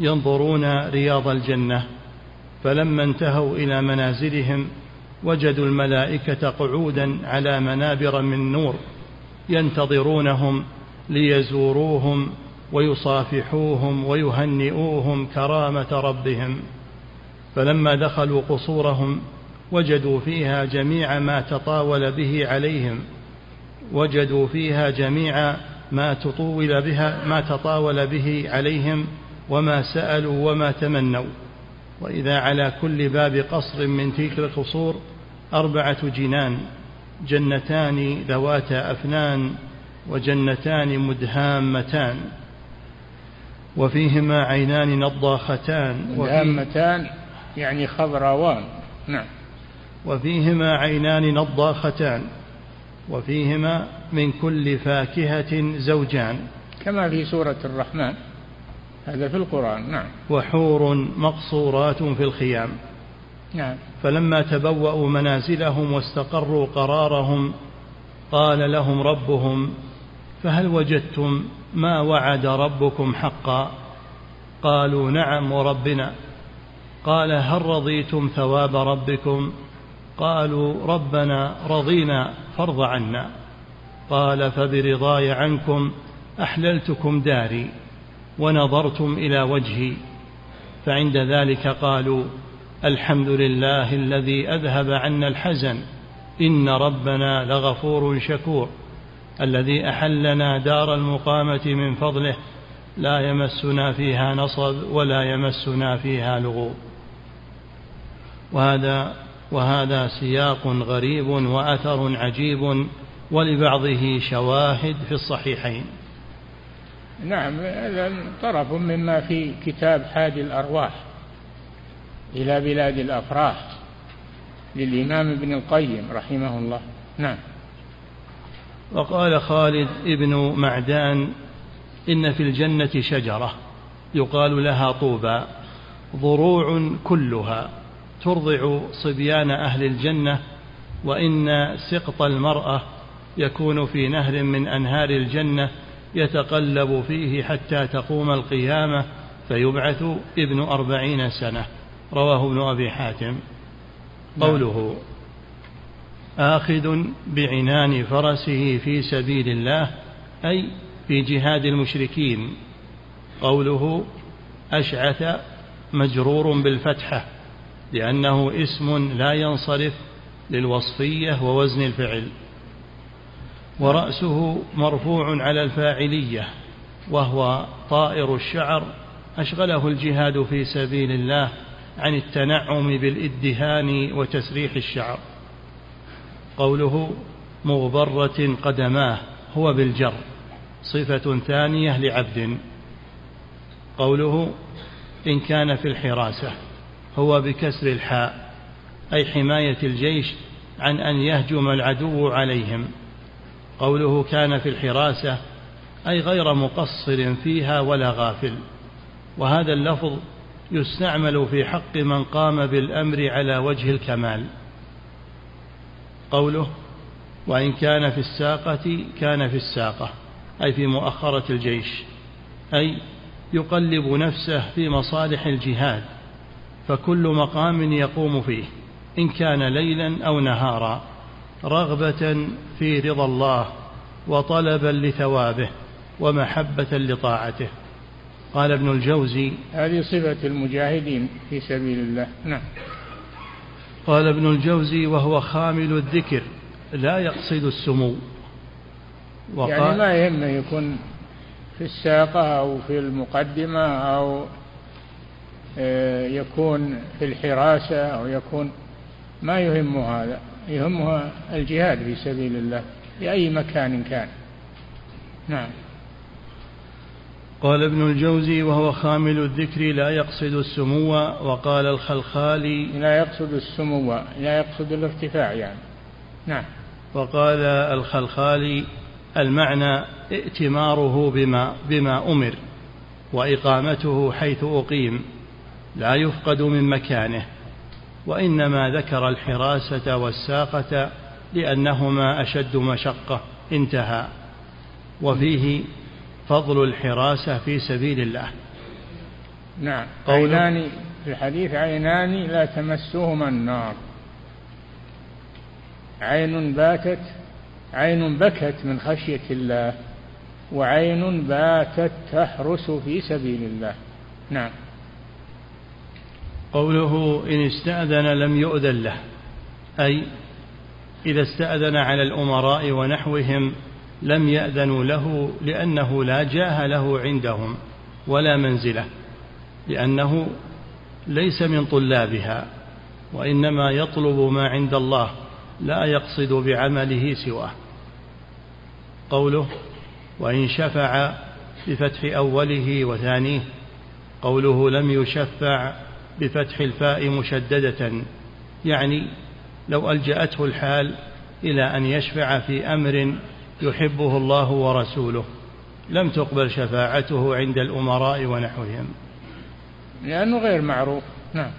ينظرون رياض الجنة. فلما انتهوا إلى منازلهم وجدوا الملائكة قعودا على منابر من نور ينتظرونهم ليزوروهم ويصافحوهم ويهنئوهم كرامة ربهم. فلما دخلوا قصورهم وجدوا فيها جميع ما تطاول به عليهم. وجدوا فيها جميع ما تطول بها ما تطاول به عليهم وما سألوا وما تمنوا. وإذا على كل باب قصر من تلك القصور أربعة جنان جنتان ذواتا أفنان وجنتان مدهامتان. وفيهما عينان نضاختان مدهامتان يعني خضراوان. نعم. وفيهما عينان نضاختان وفيهما من كل فاكهة زوجان كما في سورة الرحمن. هذا في القرآن نعم. وحور مقصورات في الخيام. نعم. فلما تبوأوا منازلهم واستقروا قرارهم قال لهم ربهم فهل وجدتم ما وعد ربكم حقا؟ قالوا نعم وربنا قال هل رضيتم ثواب ربكم؟ قالوا ربنا رضينا فارض عنا. قال فبرضاي عنكم أحللتكم داري ونظرتم إلى وجهي. فعند ذلك قالوا الحمد لله الذي أذهب عنا الحزن. إن ربنا لغفور شكور. الذي أحلنا دار المقامة من فضله. لا يمسنا فيها نصب ولا يمسنا فيها لغوب. وهذا وهذا سياق غريب وأثر عجيب ولبعضه شواهد في الصحيحين. نعم هذا طرف مما في كتاب حادي الأرواح إلى بلاد الأفراح للإمام ابن القيم رحمه الله. نعم. وقال خالد ابن معدان إن في الجنة شجرة يقال لها طوبى ضروع كلها. ترضع صبيان أهل الجنة وإن سقط المرأة يكون في نهر من أنهار الجنة يتقلب فيه حتى تقوم القيامة فيبعث ابن أربعين سنة. رواه ابن أبي حاتم. قوله آخذ بعنان فرسه في سبيل الله أي في جهاد المشركين. قوله أشعث مجرور بالفتحة. لأنه اسم لا ينصرف للوصفية ووزن الفعل. ورأسه مرفوع على الفاعلية وهو طائر الشعر أشغله الجهاد في سبيل الله عن التنعم بالإدهان وتسريح الشعر. قوله مغبرة قدماه هو بالجر صفة ثانية لعبد. قوله إن كان في الحراسة. هو بكسر الحاء أي حماية الجيش عن أن يهجم العدو عليهم. قوله كان في الحراسة أي غير مقصر فيها ولا غافل. وهذا اللفظ يستعمل في حق من قام بالأمر على وجه الكمال. قوله وإن كان في الساقة كان في الساقة أي في مؤخرة الجيش أي يقلب نفسه في مصالح الجهاد. فكل مقام يقوم فيه إن كان ليلا أو نهارا رغبة في رضا الله وطلبا لثوابه ومحبة لطاعته. قال ابن الجوزي هذه صفة المجاهدين في سبيل الله. نعم. قال ابن الجوزي وهو خامل الذكر لا يقصد السمو. وقال يعني ما يهمه يكون في الساقة أو في المقدمة أو يكون في الحراسة أو يكون ما يهمه هذا. يهمه الجهاد في سبيل الله في أي مكان كان. نعم. قال ابن الجوزي وهو خامل الذكر لا يقصد السمو وقال الخلخالي. لا يقصد السمو لا يقصد الارتفاع يعني. نعم. وقال الخلخالي المعنى ائتماره بما بما أمر وإقامته حيث أقيم. لا يفقد من مكانه وإنما ذكر الحراسة والساقة لأنهما أشد مشقة انتهى. وفيه فضل الحراسة في سبيل الله. نعم. عينان في الحديث عينان لا تمسهما النار. عين باتت عين بكت من خشية الله وعين باتت تحرس في سبيل الله. نعم. قوله إن استأذن لم يؤذن له أي إذا استأذن على الأمراء ونحوهم لم يأذنوا له لأنه لا جاه له عندهم ولا منزلة لأنه ليس من طلابها وإنما يطلب ما عند الله لا يقصد بعمله سواه. قوله وإن شفع بفتح أوله وثانيه قوله لم يشفع بفتح الفاء مشددة يعني لو ألجأته الحال إلى أن يشفع في أمر يحبه الله ورسوله لم تقبل شفاعته عند الأمراء ونحوهم. لأنه غير معروف. نعم.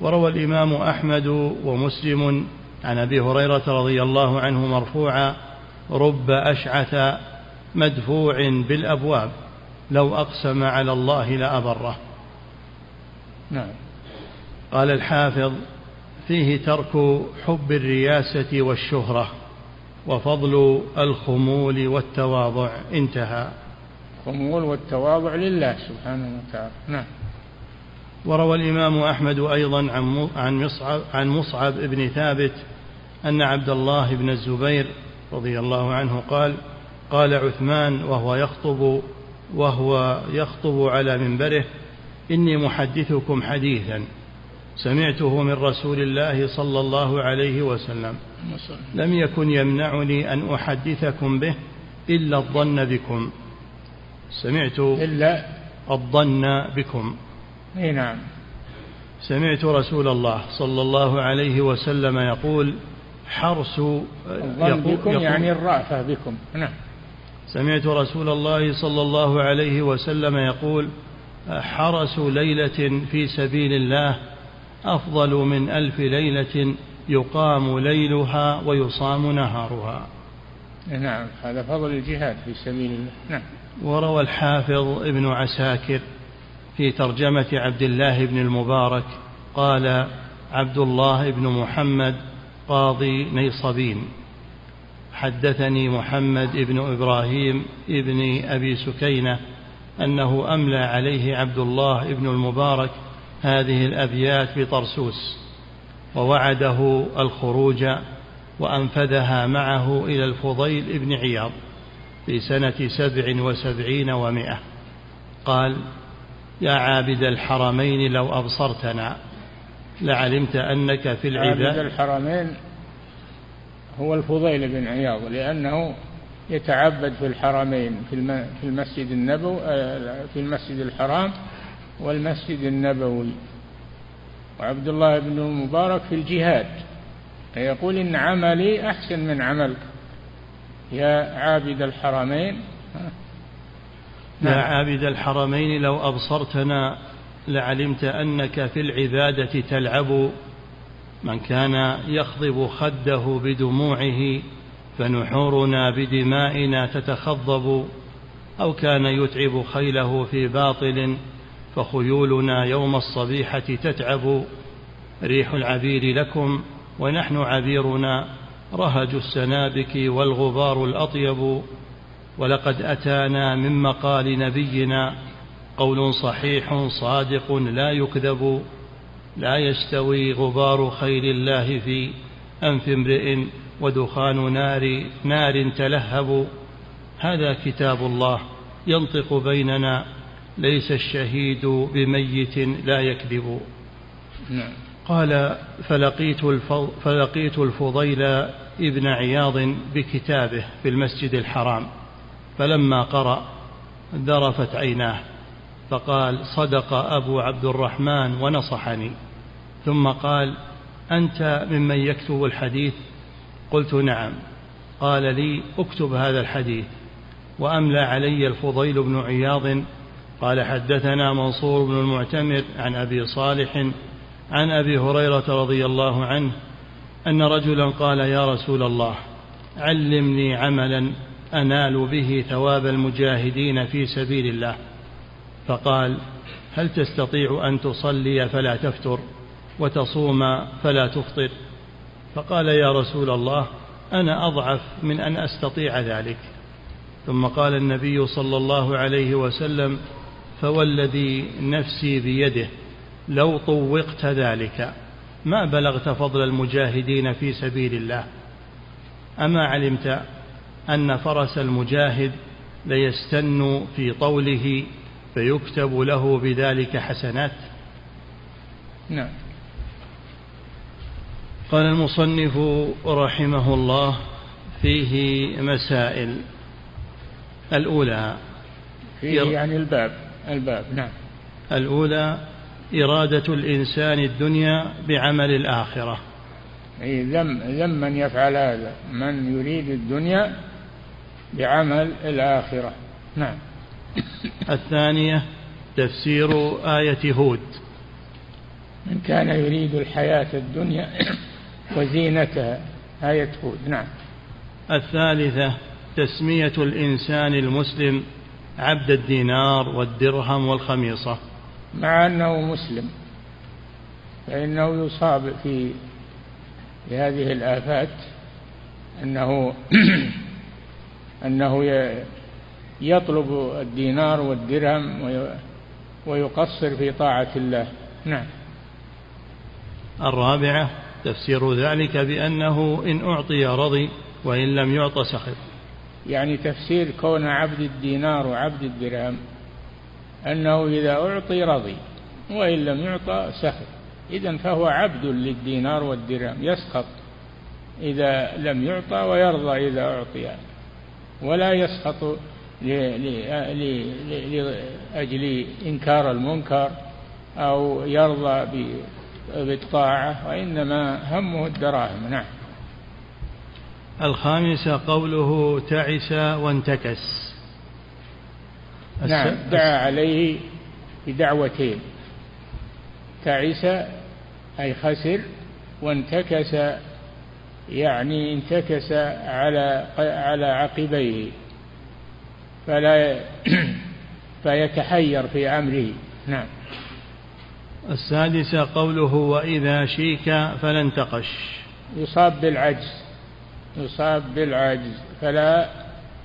وروى الإمام أحمد ومسلم عن أبي هريرة رضي الله عنه مرفوعا رب أشعث مدفوع بالأبواب لو أقسم على الله لأبره. نعم. قال الحافظ فيه ترك حب الرياسة والشهرة وفضل الخمول والتواضع انتهى. الخمول والتواضع لله سبحانه وتعالى. نعم. وروى الإمام أحمد أيضا عن مصعب, عن مصعب بن ثابت أن عبد الله بن الزبير رضي الله عنه قال قال عثمان وهو يخطب وهو يخطب على منبره إني محدثكم حديثا. سمعته من رسول الله صلى الله عليه وسلم. لم يكن يمنعني أن أحدثكم به إلا الظن بكم. سمعت إلا الظن بكم. أي نعم. سمعت رسول الله صلى الله عليه وسلم يقول حرس الظن بكم يقول يعني الرأفة بكم. نعم. سمعت رسول الله صلى الله عليه وسلم يقول حرس ليلة في سبيل الله أفضل من ألف ليلة يقام ليلها ويصام نهارها. نعم هذا فضل الجهاد في سبيل الله. نعم. وروى الحافظ ابن عساكر في ترجمة عبد الله بن المبارك قال عبد الله بن محمد قاضي نيصبين. حدثني محمد بن إبراهيم ابن أبي سكينة أنه أملى عليه عبد الله ابن المبارك هذه الأبيات بطرسوس ووعده الخروج وأنفذها معه إلى الفضيل بن عياض في سنة سبع وسبعين ومائة. قال يا عابد الحرمين لو أبصرتنا لعلمت أنك في العباد. عابد الحرمين هو الفضيل بن عياض لأنه يتعبد في الحرمين في المسجد النبوي آه، في المسجد الحرام والمسجد النبوي. وعبد الله بن المبارك في الجهاد فيقول إن عملي أحسن من عملك. يا عابد الحرمين. يا عابد الحرمين لو أبصرتنا لعلمت أنك في العبادة تلعب. من كان يخضب خده بدموعه فنحورنا بدمائنا تتخضب. أو كان يتعب خيله في باطل فخيولنا يوم الصبيحة تتعب. ريح العبير لكم ونحن عبيرنا. رهج السنابك والغبار الأطيب. ولقد أتانا من مقال نبينا. قول صحيح صادق لا يكذب. لا يستوي غبار خيل الله في أنف امرئ ودخان نار نار تلهب. هذا كتاب الله ينطق بيننا ليس الشهيد بميت لا يكذب. نعم. قال فلقيت, فلقيت الفضيل ابن عياض بكتابه في المسجد الحرام فلما قرأ ذرفت عيناه فقال صدق أبو عبد الرحمن ونصحني. ثم قال أنت ممن يكتب الحديث؟ قلت نعم. قال لي اكتب هذا الحديث وأملى علي الفضيل بن عياض قال حدثنا منصور بن المعتمر عن أبي صالح عن أبي هريرة رضي الله عنه أن رجلا قال يا رسول الله علمني عملا أنال به ثواب المجاهدين في سبيل الله. فقال هل تستطيع أن تصلي فلا تفتر وتصوم فلا تفطر؟ فقال يا رسول الله أنا أضعف من أن أستطيع ذلك. ثم قال النبي صلى الله عليه وسلم فوالذي نفسي بيده لو طوقت ذلك ما بلغت فضل المجاهدين في سبيل الله. أما علمت أن فرس المجاهد ليستن في طوله فيكتب له بذلك حسنات. نعم. قال المصنف رحمه الله فيه مسائل. الأولى فيه يعني الباب. الباب نعم. الأولى إرادة الإنسان الدنيا بعمل الآخرة. أي ذم ذم من يفعل هذا من يريد الدنيا بعمل الآخرة. نعم. الثانية تفسير آية هود. من كان يريد الحياة الدنيا وزينتها آية هود. نعم. الثالثة تسمية الإنسان المسلم عبد الدينار والدرهم والخميصة. مع أنه مسلم فإنه يصاب في هذه الآفات أنه أنه يطلب الدينار والدرهم ويقصر في طاعة الله. نعم. الرابعة تفسير ذلك بأنه إن أعطي رضي وإن لم يعط سخط. يعني تفسير كون عبد الدينار وعبد الدرهم أنه إذا أعطي رضي وإن لم يعطى سخط إذا فهو عبد للدينار والدرهم يسخط إذا لم يعطى ويرضى إذا أعطي. ولا يسخط لأجل إنكار المنكر أو يرضى بالطاعة وإنما همه الدراهم. نعم. الخامسة قوله تعس وانتكس. نعم دعا عليه بدعوتين. تعس أي خسر وانتكس يعني انتكس على على عقبيه. فلا فيتحير في أمره. نعم. السادسة قوله وإذا شيك فلن تقش يصاب بالعجز. يصاب بالعجز فلا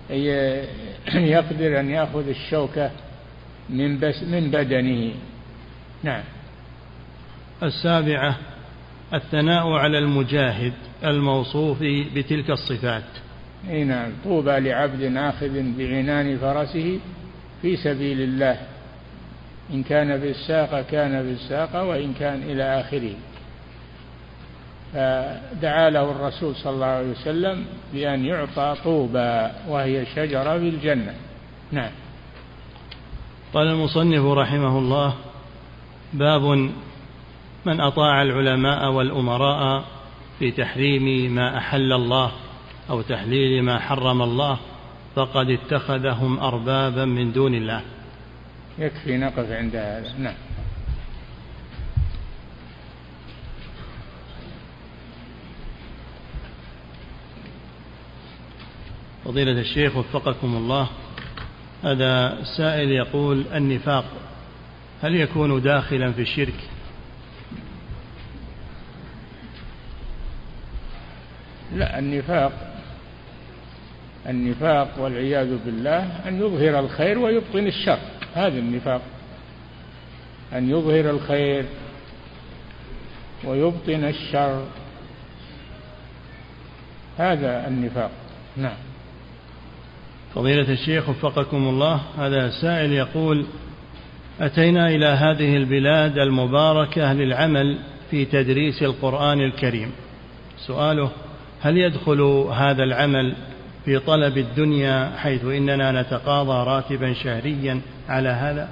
يقدر أن يأخذ الشوكة من, بس من بدنه. نعم. السابعة الثناء على المجاهد الموصوف بتلك الصفات. إي نعم. طوبى لعبد آخذ بعنان فرسه في سبيل الله. إن كان بالساقة كان بالساقة وإن كان إلى آخره. فدعا له الرسول صلى الله عليه وسلم بأن يعطى طوبى وهي شجرة بالجنة. نعم. قال المصنف رحمه الله باب من أطاع العلماء والأمراء في تحريم ما أحل الله أو تحليل ما حرم الله فقد اتخذهم أربابا من دون الله. يكفي نقف عند هذا. نعم. فضيلة الشيخ وفقكم الله. هذا سائل يقول النفاق هل يكون داخلا في الشرك؟ لا النفاق النفاق والعياذ بالله أن يظهر الخير ويبطن الشر. هذا النفاق أن يظهر الخير ويبطن الشر. هذا النفاق. نعم. فضيلة الشيخ وفقكم الله هذا سائل يقول أتينا إلى هذه البلاد المباركة للعمل في تدريس القرآن الكريم. سؤاله هل يدخل هذا العمل في طلب الدنيا حيث إننا نتقاضى راتبا شهريا على هذا؟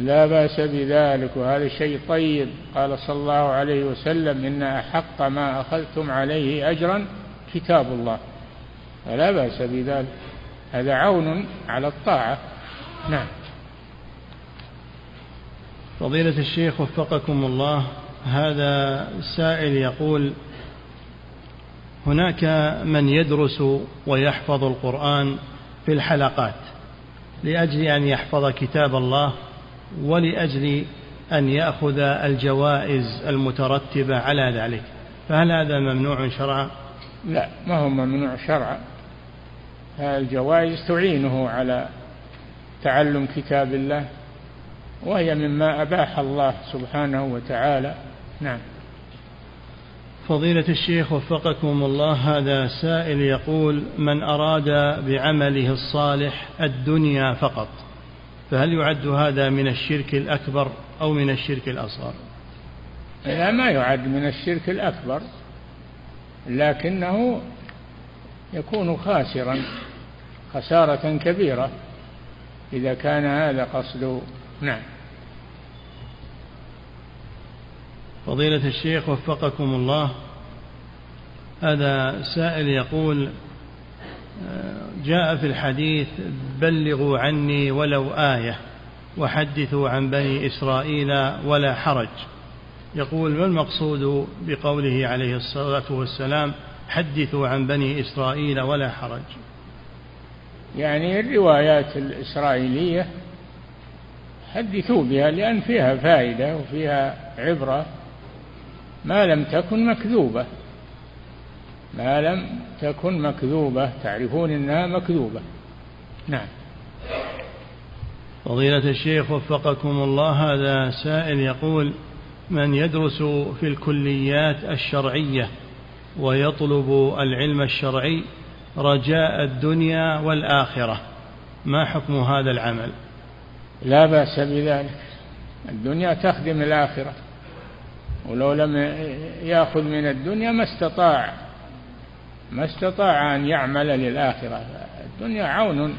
لا بأس بذلك وهذا شيء طيب. قال صلى الله عليه وسلم إن أحق ما أخذتم عليه اجرا كتاب الله. فلا بأس بذلك. هذا عون على الطاعة. نعم. فضيلة الشيخ وفقكم الله هذا سائل يقول هناك من يدرس ويحفظ القرآن في الحلقات لأجل أن يحفظ كتاب الله ولأجل أن يأخذ الجوائز المترتبة على ذلك فهل هذا ممنوع شرعا؟ لا ما هو ممنوع شرعا. الجوائز تعينه على تعلم كتاب الله وهي مما أباح الله سبحانه وتعالى. نعم. فضيلة الشيخ وفقكم الله هذا سائل يقول من أراد بعمله الصالح الدنيا فقط فهل يعد هذا من الشرك الأكبر أو من الشرك الأصغر؟ لا ما يعد من الشرك الأكبر لكنه يكون خاسرا خسارة كبيرة. إذا كان هذا قصده نعم. فضيلة الشيخ وفقكم الله هذا سائل يقول جاء في الحديث بلغوا عني ولو آية وحدثوا عن بني إسرائيل ولا حرج. يقول ما المقصود بقوله عليه الصلاة والسلام حدثوا عن بني إسرائيل ولا حرج. يعني الروايات الإسرائيلية حدثوا بها لأن فيها فائدة وفيها عبرة. ما لم تكن مكذوبة. ما لم تكن مكذوبة. تعرفون أنها مكذوبة. نعم. فضيلة الشيخ وفقكم الله هذا سائل يقول من يدرس في الكليات الشرعية ويطلب العلم الشرعي رجاء الدنيا والآخرة. ما حكم هذا العمل؟ لا بأس بذلك. الدنيا تخدم الآخرة. ولو لم يأخذ من الدنيا ما استطاع ما استطاع أن يعمل للآخرة. الدنيا عون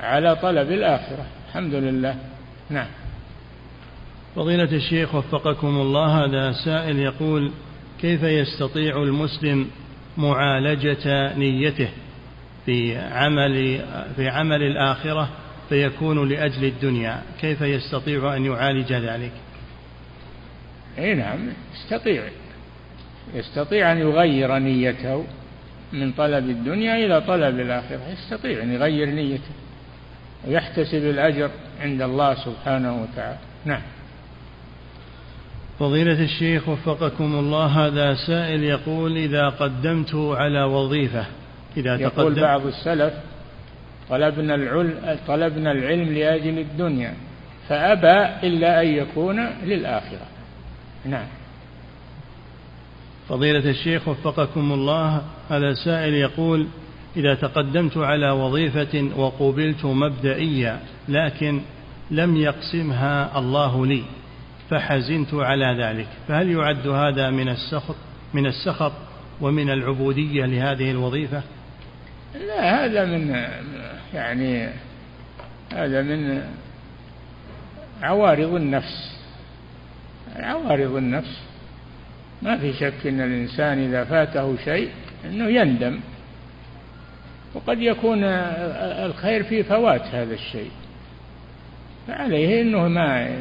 على طلب الآخرة. الحمد لله. نعم. فضيلة الشيخ وفقكم الله هذا سائل يقول كيف يستطيع المسلم معالجة نيته في عمل في عمل الآخرة فيكون لأجل الدنيا؟ كيف يستطيع أن يعالج ذلك؟ أي نعم يستطيع. يستطيع أن يغير نيته من طلب الدنيا إلى طلب الآخرة. يستطيع أن يغير نيته ويحتسب الأجر عند الله سبحانه وتعالى. نعم. فضيلة الشيخ وفقكم الله هذا سائل يقول إذا قدمت على وظيفة إذا يقول بعض السلف طلبنا العلم طلبنا العلم لأجل الدنيا فأبى إلا أن يكون للآخرة. نعم. فضيلة الشيخ وفقكم الله هذا سائل يقول إذا تقدمت على وظيفة وقبلت مبدئيا لكن لم يقسمها الله لي فحزنت على ذلك. فهل يعد هذا من السخط من السخط ومن العبودية لهذه الوظيفة؟ لا هذا من يعني هذا من عوارض النفس. عوارض النفس. ما في شك إن الإنسان إذا فاته شيء إنه يندم. وقد يكون الخير في فوات هذا الشيء. فعليه إنه ما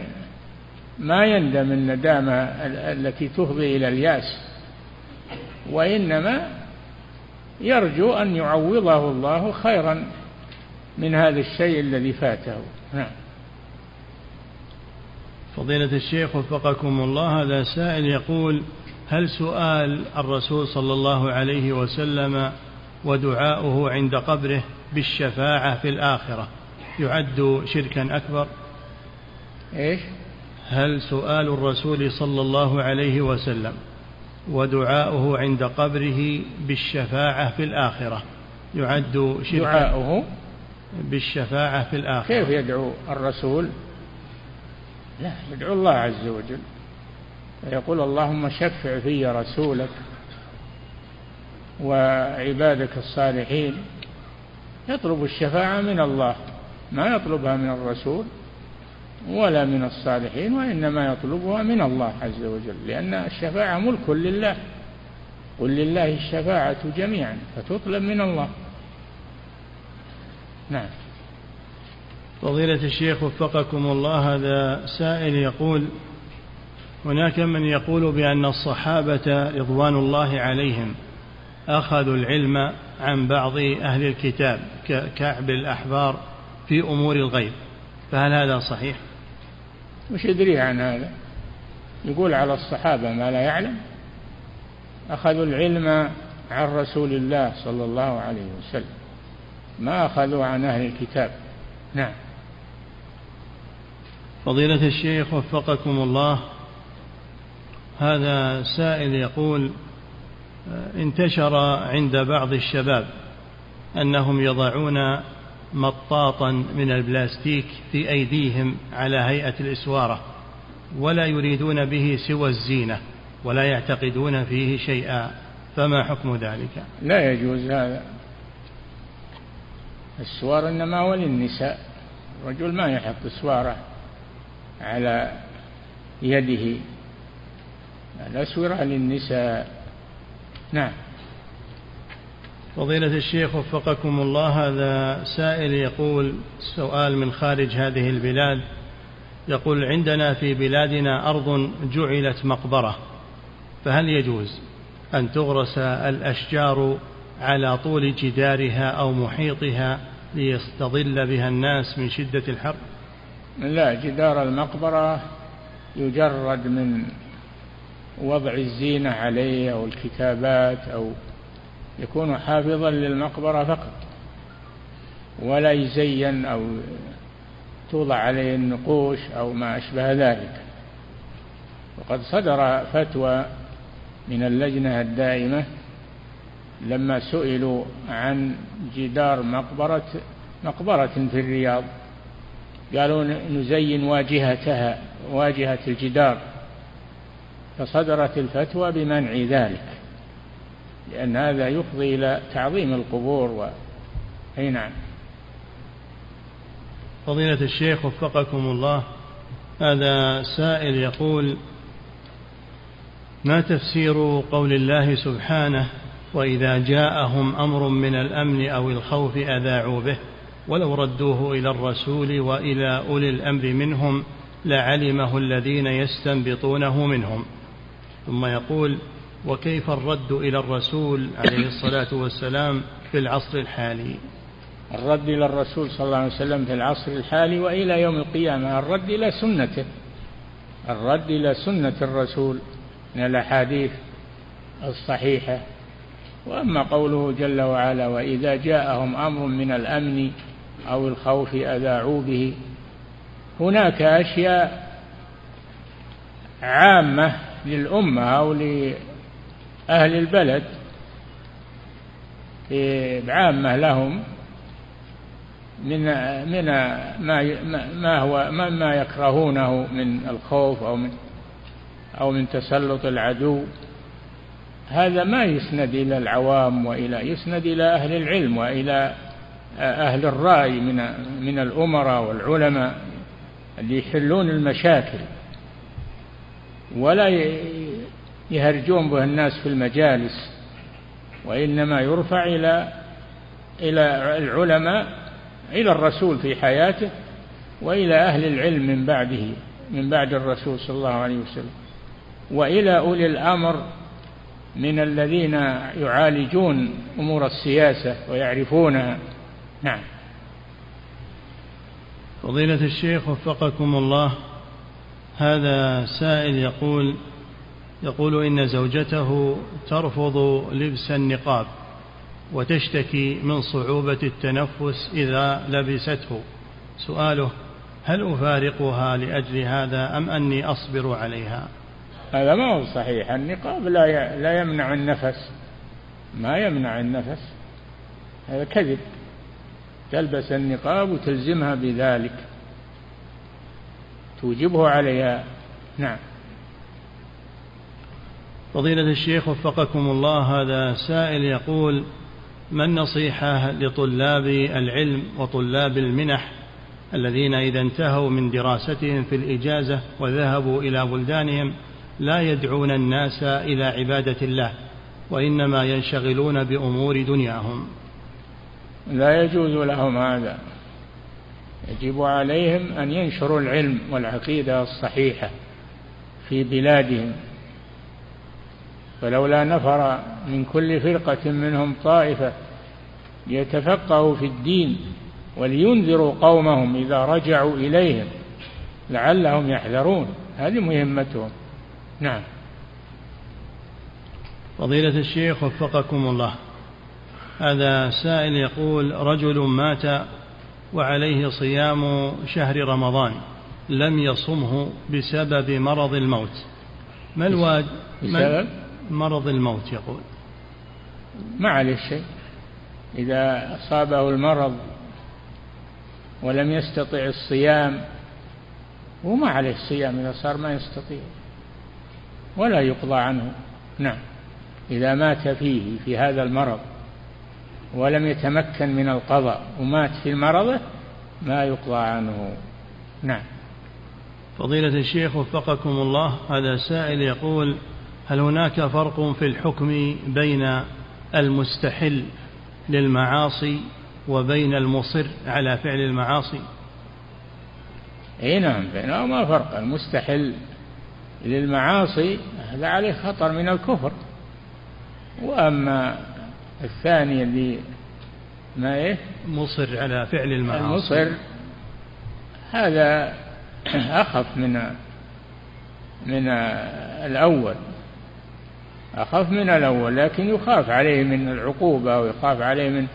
ما يندم الندامة التي تفضي إلى اليأس وإنما يرجو أن يعوضه الله خيرا من هذا الشيء الذي فاته. نعم. فضيلة الشيخ وفقكم الله هذا سائل يقول هل سؤال الرسول صلى الله عليه وسلم ودعاؤه عند قبره بالشفاعة في الآخرة يعد شركا أكبر؟ إيش؟ هل سؤال الرسول صلى الله عليه وسلم ودعاؤه عند قبره بالشفاعة في الآخرة يعد شركا؟ دعاؤه؟ بالشفاعة في الآخرة. كيف يدعو الرسول؟ لا يدعو الله عز وجل. يقول اللهم شفع في رسولك وعبادك الصالحين. يطلب الشفاعة من الله ما يطلبها من الرسول. ولا من الصالحين وإنما يطلبها من الله عز وجل لأن الشفاعة ملك لله قل لله الشفاعة جميعا فتطلب من الله نعم فضيلة الشيخ وفقكم الله هذا سائل يقول هناك من يقول بأن الصحابة رضوان الله عليهم أخذوا العلم عن بعض أهل الكتاب ككعب الأحبار في أمور الغيب فهل هذا صحيح؟ وش يدري عن هذا؟ يقول على الصحابة ما لا يعلم. أخذوا العلم عن رسول الله صلى الله عليه وسلم ما أخذوا عن أهل الكتاب. نعم. فضيلة الشيخ وفقكم الله هذا سائل يقول انتشر عند بعض الشباب أنهم يضعون مطاطا من البلاستيك في أيديهم على هيئة الإسوارة ولا يريدون به سوى الزينة ولا يعتقدون فيه شيئا. فما حكم ذلك؟ لا يجوز هذا. السوار إنما هو للنساء. الرجل ما يحط سواره على يده. الأسورة للنساء. نعم. فضيلة الشيخ وفقكم الله هذا سائل يقول سؤال من خارج هذه البلاد. يقول عندنا في بلادنا أرض جعلت مقبرة فهل يجوز أن تغرس الأشجار على طول جدارها أو محيطها ليستظل بها الناس من شدة الحر؟ لا جدار المقبرة يجرد من وضع الزينة عليه أو الكتابات أو يكون حافظا للمقبرة فقط. ولا يزين أو توضع عليه النقوش أو ما أشبه ذلك. وقد صدر فتوى من اللجنة الدائمة لما سئلوا عن جدار مقبرة مقبرة في الرياض. قالوا نزين واجهتها واجهة الجدار. فصدرت الفتوى بمنع ذلك. لأن هذا يفضي إلى تعظيم القبور و... أي نعم. فضيلة الشيخ وفقكم الله هذا سائل يقول ما تفسير قول الله سبحانه وإذا جاءهم أمر من الأمن أو الخوف أذاعوا به ولو ردوه إلى الرسول وإلى أولي الأمر منهم لعلمه الذين يستنبطونه منهم. ثم يقول وكيف الرد إلى الرسول عليه الصلاة والسلام في العصر الحالي؟ الرد إلى الرسول صلى الله عليه وسلم في العصر الحالي وإلى يوم القيامة الرد إلى سنته. الرد إلى سنة الرسول من الأحاديث الصحيحة. وأما قوله جل وعلا وإذا جاءهم أمر من الأمن أو الخوف أذاعوا به. هناك أشياء عامة للأمة أو لأهل البلد عامة لهم من من ما ما هو ما يكرهونه من الخوف أو من أو من تسلط العدو. هذا ما يسند إلى العوام وإلى يسند إلى أهل العلم وإلى أهل الرأي من من الأمراء والعلماء اللي يحلون المشاكل. ولا يهرجون به الناس في المجالس وإنما يرفع إلى إلى العلماء إلى الرسول في حياته وإلى أهل العلم من بعده من بعد الرسول صلى الله عليه وسلم. وإلى أولي الأمر من الذين يعالجون أمور السياسة ويعرفونها. نعم. فضيلة الشيخ وفقكم الله هذا سائل يقول يقول إن زوجته ترفض لبس النقاب وتشتكي من صعوبة التنفس إذا لبسته. سؤاله هل أفارقها لأجل هذا أم أني أصبر عليها؟ هذا ما هو صحيح. النقاب لا لا يمنع النفس. ما يمنع النفس. هذا كذب. تلبس النقاب وتلزمها بذلك. توجبه عليها. نعم. فضيلة الشيخ وفقكم الله هذا سائل يقول ما النصيحة لطلاب العلم وطلاب المنح الذين إذا انتهوا من دراستهم في الإجازة وذهبوا إلى بلدانهم لا يدعون الناس إلى عبادة الله وإنما ينشغلون بأمور دنياهم؟ لا يجوز لهم هذا. يجب عليهم أن ينشروا العلم والعقيدة الصحيحة في بلادهم. فلولا نفر من كل فرقة منهم طائفة ليتفقهوا في الدين ولينذروا قومهم إذا رجعوا إليهم لعلهم يحذرون. هذه مهمتهم. نعم. فضيلة الشيخ وفقكم الله. هذا سائل يقول رجل مات وعليه صيام شهر رمضان لم يصمه بسبب مرض الموت. ما الواجب بسبب؟ مرض الموت يقول. ما عليه شيء إذا أصابه المرض ولم يستطع الصيام وما عليه الصيام إذا صار ما يستطيع ولا يقضى عنه. نعم. إذا مات فيه في هذا المرض ولم يتمكن من القضاء ومات في مرضه ما يقضى عنه. نعم. فضيلة الشيخ وفقكم الله هذا سائل يقول هل هناك فرق في الحكم بين المستحل للمعاصي وبين المصر على فعل المعاصي؟ إي نعم بينهما فرق. المستحل للمعاصي هذا عليه خطر من الكفر. وأما الثاني اللي ما إيه؟ مصر على فعل المعاصي. المصر هذا أخف من من الأول. أخف من الأول لكن يخاف عليه من العقوبة ويخاف عليه من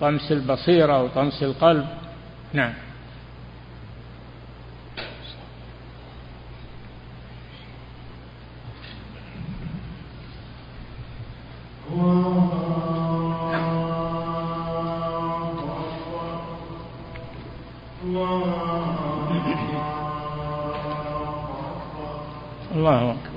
طمس البصيرة وطمس القلب. نعم. الله أكبر.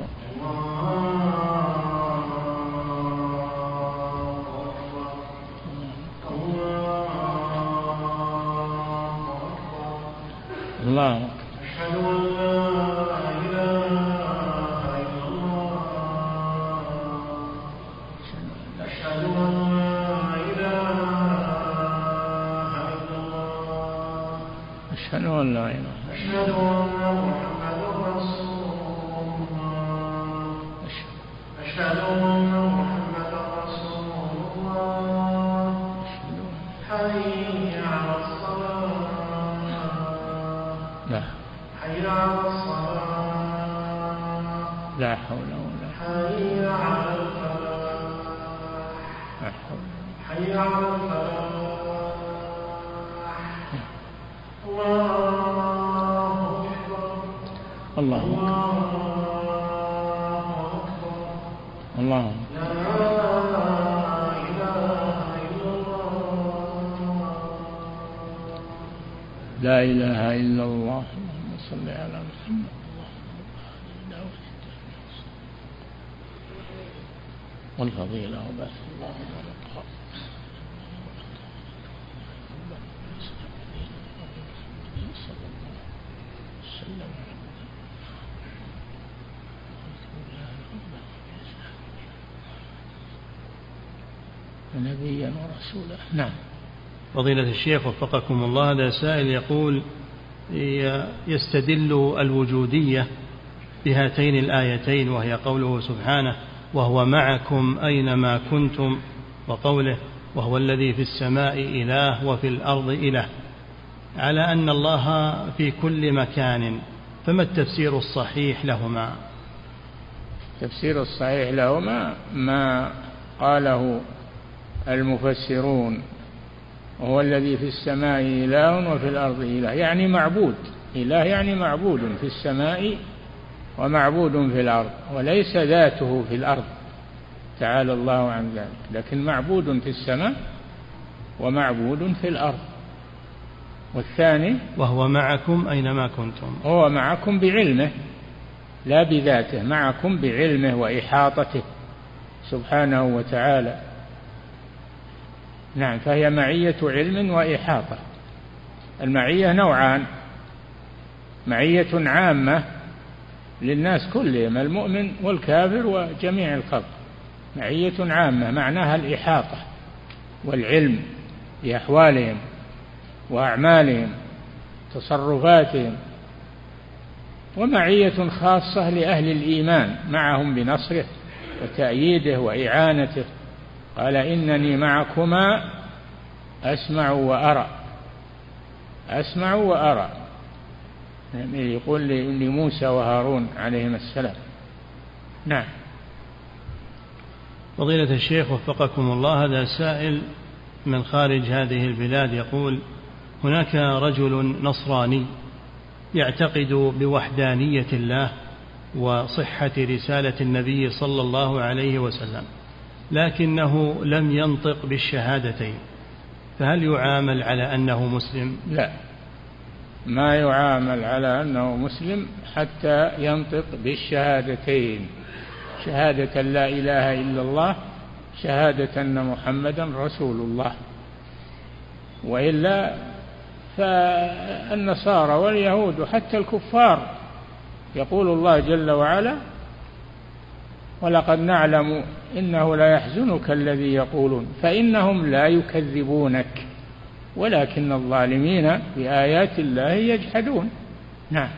ilaha illa فضيلة الشيخ وفقكم الله هذا سائل يقول يستدل الوجودية بهاتين الآيتين وهي قوله سبحانه وهو معكم أينما كنتم وقوله وهو الذي في السماء إله وفي الأرض إله. على أن الله في كل مكان فما التفسير الصحيح لهما؟ التفسير الصحيح لهما ما قاله المفسرون. هو الذي في السماء إله وفي الأرض إله. يعني معبود. إله يعني معبود في السماء ومعبود في الأرض وليس ذاته في الأرض. تعالى الله عن ذلك. لكن معبود في السماء ومعبود في الأرض. والثاني وهو معكم أينما كنتم. هو معكم بعلمه لا بذاته معكم بعلمه وإحاطته. سبحانه وتعالى. نعم فهي معية علم وإحاطة. المعية نوعان. معية عامة للناس كلهم المؤمن والكافر وجميع الخلق. معية عامة معناها الإحاطة والعلم بأحوالهم وأعمالهم تصرفاتهم. ومعية خاصة لأهل الإيمان معهم بنصره وتأييده وإعانته. قال إنني معكما أسمع وأرى. أسمع وأرى. يعني يقول لموسى وهارون عليهما السلام. نعم. فضيلة الشيخ وفقكم الله هذا سائل من خارج هذه البلاد يقول هناك رجل نصراني يعتقد بوحدانية الله وصحة رسالة النبي صلى الله عليه وسلم. لكنه لم ينطق بالشهادتين. فهل يعامل على أنه مسلم؟ لا. ما يعامل على أنه مسلم حتى ينطق بالشهادتين. شهادة لا إله إلا الله شهادة أن محمدا رسول الله. وإلا فالنصارى واليهود حتى الكفار يقول الله جل وعلا ولقد نعلم إنه ليحزنك الذي يقولون فإنهم لا يكذبونك ولكن الظالمين بآيات الله يجحدون. نعم.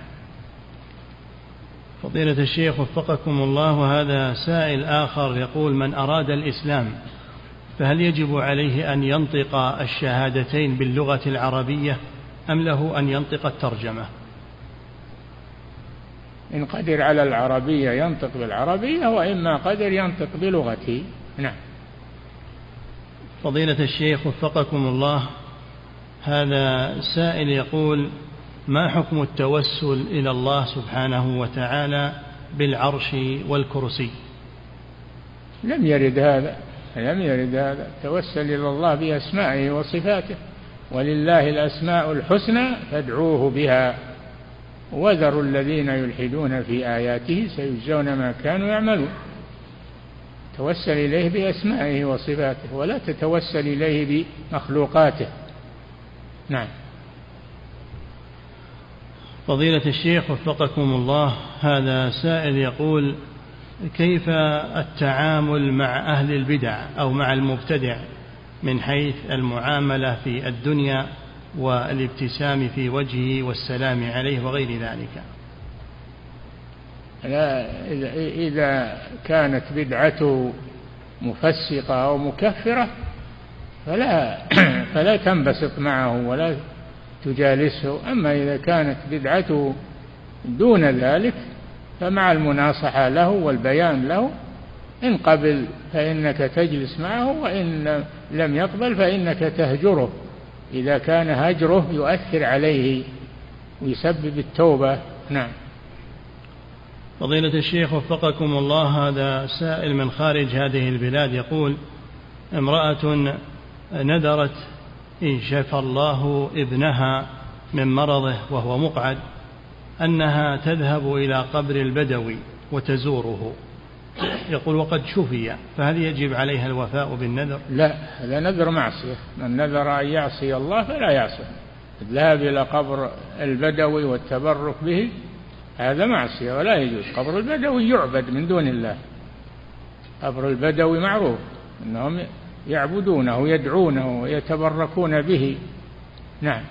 فضيلة الشيخ وفقكم الله هذا سائل آخر يقول من أراد الإسلام فهل يجب عليه أن ينطق الشهادتين باللغة العربية أم له أن ينطق الترجمة؟ إن قدر على العربية ينطق بالعربية وإما قدر ينطق بلغته نعم. فضيلة الشيخ وفقكم الله هذا سائل يقول ما حكم التوسل إلى الله سبحانه وتعالى بالعرش والكرسي؟ لم يرد هذا لم يرد هذا. توسل إلى الله بأسمائه وصفاته ولله الأسماء الحسنى فادعوه بها. وذروا الذين يلحدون في آياته سيجزون ما كانوا يعملون. توسل إليه بأسمائه وصفاته ولا تتوسل إليه بمخلوقاته. نعم. فضيلة الشيخ وفقكم الله هذا سائل يقول كيف التعامل مع أهل البدع أو مع المبتدع من حيث المعاملة في الدنيا والابتسام في وجهه والسلام عليه وغير ذلك. لا إذا كانت بدعته مفسقة أو مكفرة فلا فلا تنبسط معه ولا تجالسه. أما إذا كانت بدعته دون ذلك فمع المناصحة له والبيان له إن قبل فإنك تجلس معه وإن لم يقبل فإنك تهجره. إذا كان هجره يؤثر عليه ويسبب التوبة. نعم. فضيلة الشيخ وفقكم الله هذا سائل من خارج هذه البلاد يقول امرأة نذرت إن شفى الله ابنها من مرضه وهو مقعد أنها تذهب إلى قبر البدوي وتزوره. يقول وقد شفي فهل يجب عليها الوفاء بالنذر؟ لا هذا نذر معصية. من نذر أن يعصي الله فلا يعصي. الذهاب إلى قبر البدوي والتبرك به هذا معصية ولا يجوز. قبر البدوي يعبد من دون الله. قبر البدوي معروف أنهم يعبدونه يدعونه ويتبركون به. نعم.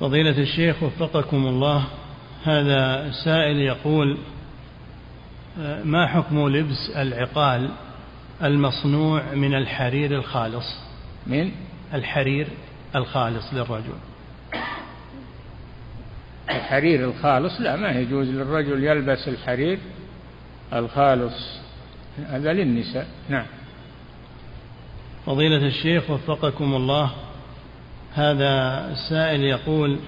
فضيلة الشيخ وفقكم الله هذا سائل يقول ما حكم لبس العقال المصنوع من الحرير الخالص؟ من؟ الحرير الخالص للرجل. الحرير الخالص؟ لا ما يجوز للرجل يلبس الحرير الخالص. هذا للنساء. نعم. فضيلة الشيخ وفقكم الله هذا السائل يقول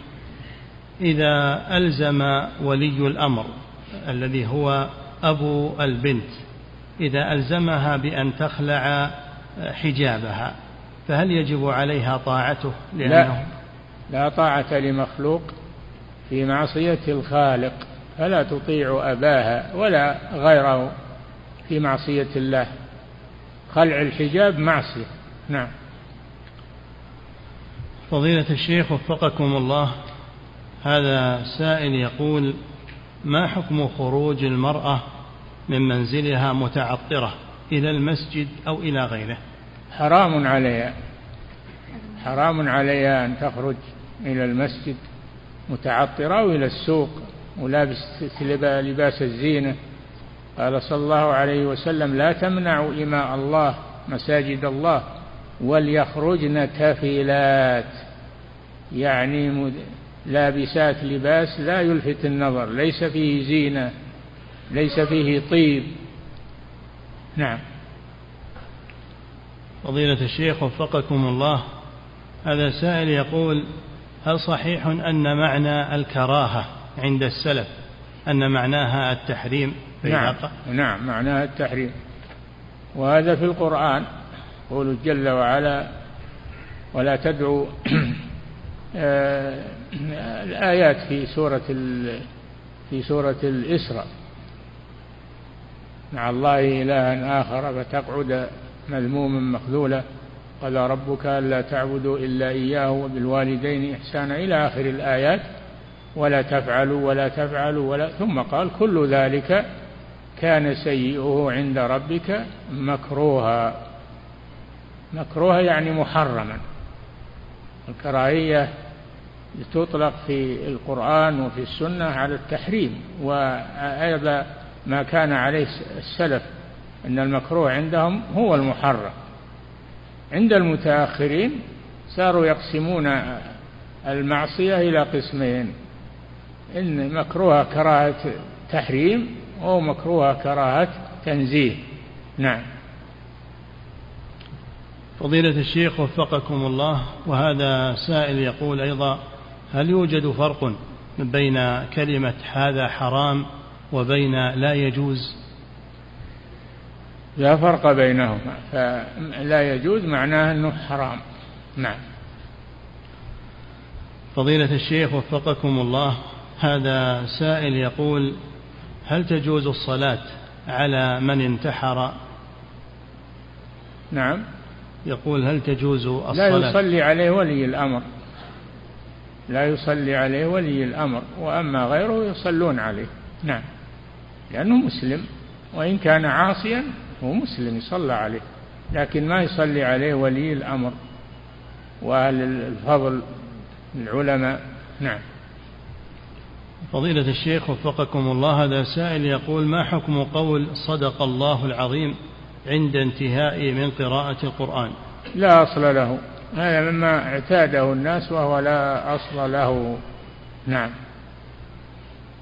إذا ألزم ولي الأمر الذي هو أبو البنت إذا ألزمها بأن تخلع حجابها فهل يجب عليها طاعته؟ لأنه لا, لا طاعة لمخلوق في معصية الخالق فلا تطيع أباها ولا غيره في معصية الله. خلع الحجاب معصية. نعم. فضيلة الشيخ وفقكم الله هذا سائل يقول ما حكم خروج المرأة من منزلها متعطرة إلى المسجد أو إلى غيره؟ حرام عليها. حرام عليها أن تخرج إلى المسجد متعطرة أو إلى السوق ولابس لباس الزينة. قال صلى الله عليه وسلم لا تمنعوا إماء الله مساجد الله وليخرجن تفيلات يعني لابسات لباس لا يلفت النظر ليس فيه زينة ليس فيه طيب. نعم. فضيلة الشيخ وفقكم الله هذا سائل يقول هل صحيح أن معنى الكراهة عند السلف أن معناها التحريم نعم نعم معناها التحريم. وهذا في القرآن يقول جل وعلا ولا تدعوا آه، الآيات في سورة في سورة الإسراء. مع الله إلها آخر فتقعد مذموما مخذولا. قال ربك ألا تعبدوا إلا إياه وبالوالدين إحسانا. إلى آخر الآيات ولا تفعلوا ولا تفعلوا ولا. ثم قال كل ذلك كان سيئه عند ربك مكروها. مكروها يعني محرما. الكراهية تطلق في القرآن وفي السنة على التحريم وأيضا ما كان عليه السلف أن المكروه عندهم هو المحرم. عند المتأخرين صاروا يقسمون المعصية إلى قسمين إن مكروه كراهة تحريم أو مكروه كراهة تنزيه. نعم. فضيلة الشيخ وفقكم الله وهذا سائل يقول أيضا هل يوجد فرق بين كلمة هذا حرام وبين لا يجوز؟ لا فرق بينهما فلا يجوز معناه أنه حرام. نعم. فضيلة الشيخ وفقكم الله هذا سائل يقول هل تجوز الصلاة على من انتحر؟ نعم. يقول هل تجوز الصلاة؟ لا يصلي عليه ولي الأمر. لا يصلي عليه ولي الأمر وأما غيره يصلون عليه. نعم. لأنه مسلم وإن كان عاصيا هو مسلم يصلى عليه. لكن ما يصلي عليه ولي الأمر وأهل الفضل العلماء. نعم. فضيلة الشيخ وفقكم الله هذا سائل يقول ما حكم قول صدق الله العظيم عند انتهاء من قراءة القرآن؟ لا أصل له. هذا مما اعتاده الناس وهو لا أصل له. نعم.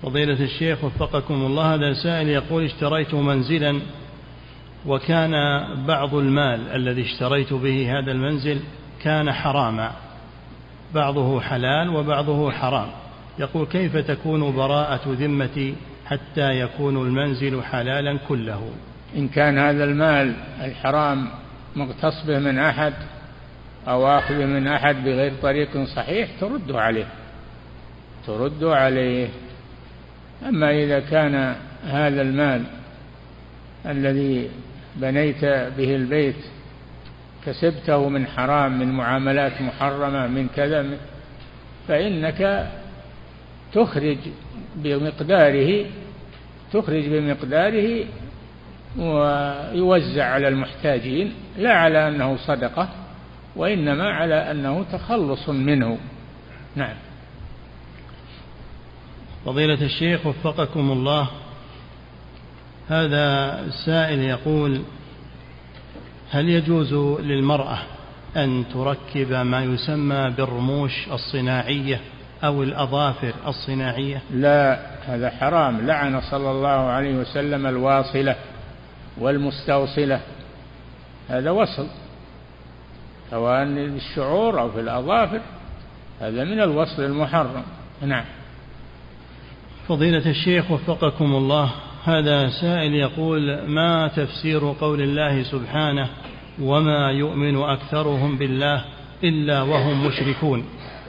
فضيلة الشيخ وفقكم الله هذا سائل يقول اشتريت منزلا وكان بعض المال الذي اشتريت به هذا المنزل كان حراما. بعضه حلال وبعضه حرام. يقول كيف تكون براءة ذمتي حتى يكون المنزل حلالا كله؟ إن كان هذا المال الحرام مغتص به من أحد أو آخذه من أحد بغير طريق صحيح ترد عليه. ترد عليه. أما إذا كان هذا المال الذي بنيت به البيت كسبته من حرام من معاملات محرمة من كذا فإنك تخرج بمقداره تخرج بمقداره ويوزع على المحتاجين لا على أنه صدقة. وإنما على أنه تخلص منه. نعم. فضيلة الشيخ وفقكم الله. هذا السائل يقول هل يجوز للمرأة أن تركب ما يسمى بالرموش الصناعية أو الأظافر الصناعية؟ لا هذا حرام. لعن صلى الله عليه وسلم الواصلة والمستوصلة. هذا وصل. سواء للشعور أو في الأظافر هذا من الوصل المحرم. نعم. فضيلة الشيخ وفقكم الله هذا سائل يقول ما تفسير قول الله سبحانه وما يؤمن أكثرهم بالله إلا وهم مشركون؟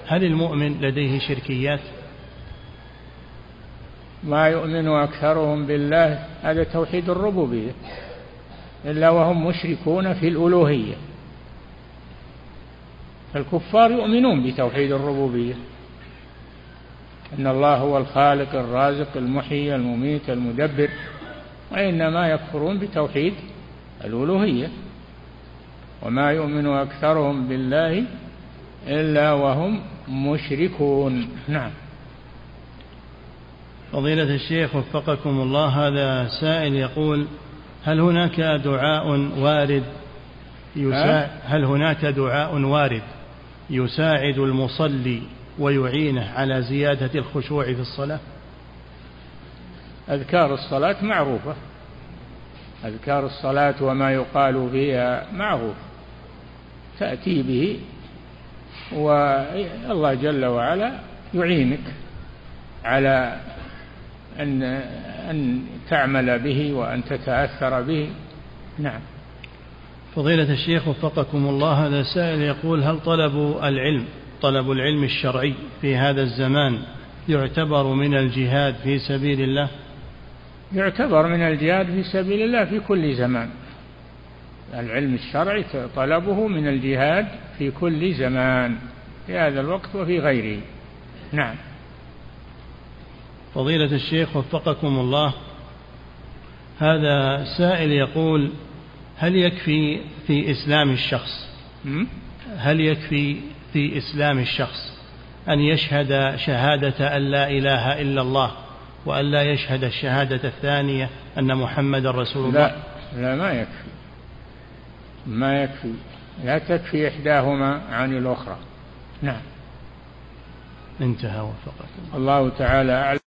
هل المؤمن لديه شركيات؟ ما يؤمن أكثرهم بالله هذا توحيد الربوبية. إلا وهم مشركون في الألوهية. الكفار يؤمنون بتوحيد الربوبية. أن الله هو الخالق الرازق المحيي المميت المدبر وإنما يكفرون بتوحيد الألوهية. وما يؤمن أكثرهم بالله إلا وهم مشركون. نعم. فضيلة الشيخ وفقكم الله هذا سائل يقول هل هناك دعاء وارد؟ يساعد هل هناك دعاء وارد؟ يساعد المصلي ويعينه على زيادة الخشوع في الصلاة؟ أذكار الصلاة معروفة. أذكار الصلاة وما يقال فيها معروف. تأتي به والله جل وعلا يعينك على أن أن تعمل به وأن تتأثر به. نعم. فضيلة الشيخ وفقكم الله هذا سائل يقول هل طلب العلم طلب العلم الشرعي في هذا الزمان يعتبر من الجهاد في سبيل الله؟ يعتبر من الجهاد في سبيل الله في كل زمان. العلم الشرعي طلبه من الجهاد في كل زمان في هذا الوقت وفي غيره. نعم. فضيلة الشيخ وفقكم الله هذا سائل يقول هل يكفي في إسلام الشخص؟ هل يكفي في إسلام الشخص أن يشهد شهادة أن لا إله إلا الله وأن لا يشهد الشهادة الثانية أن محمد رسول الله؟ لا لا ما يكفي. ما يكفي. لا تكفي إحداهما عن الأخرى. نعم. انتهى وفقكم. الله تعالى أعلم.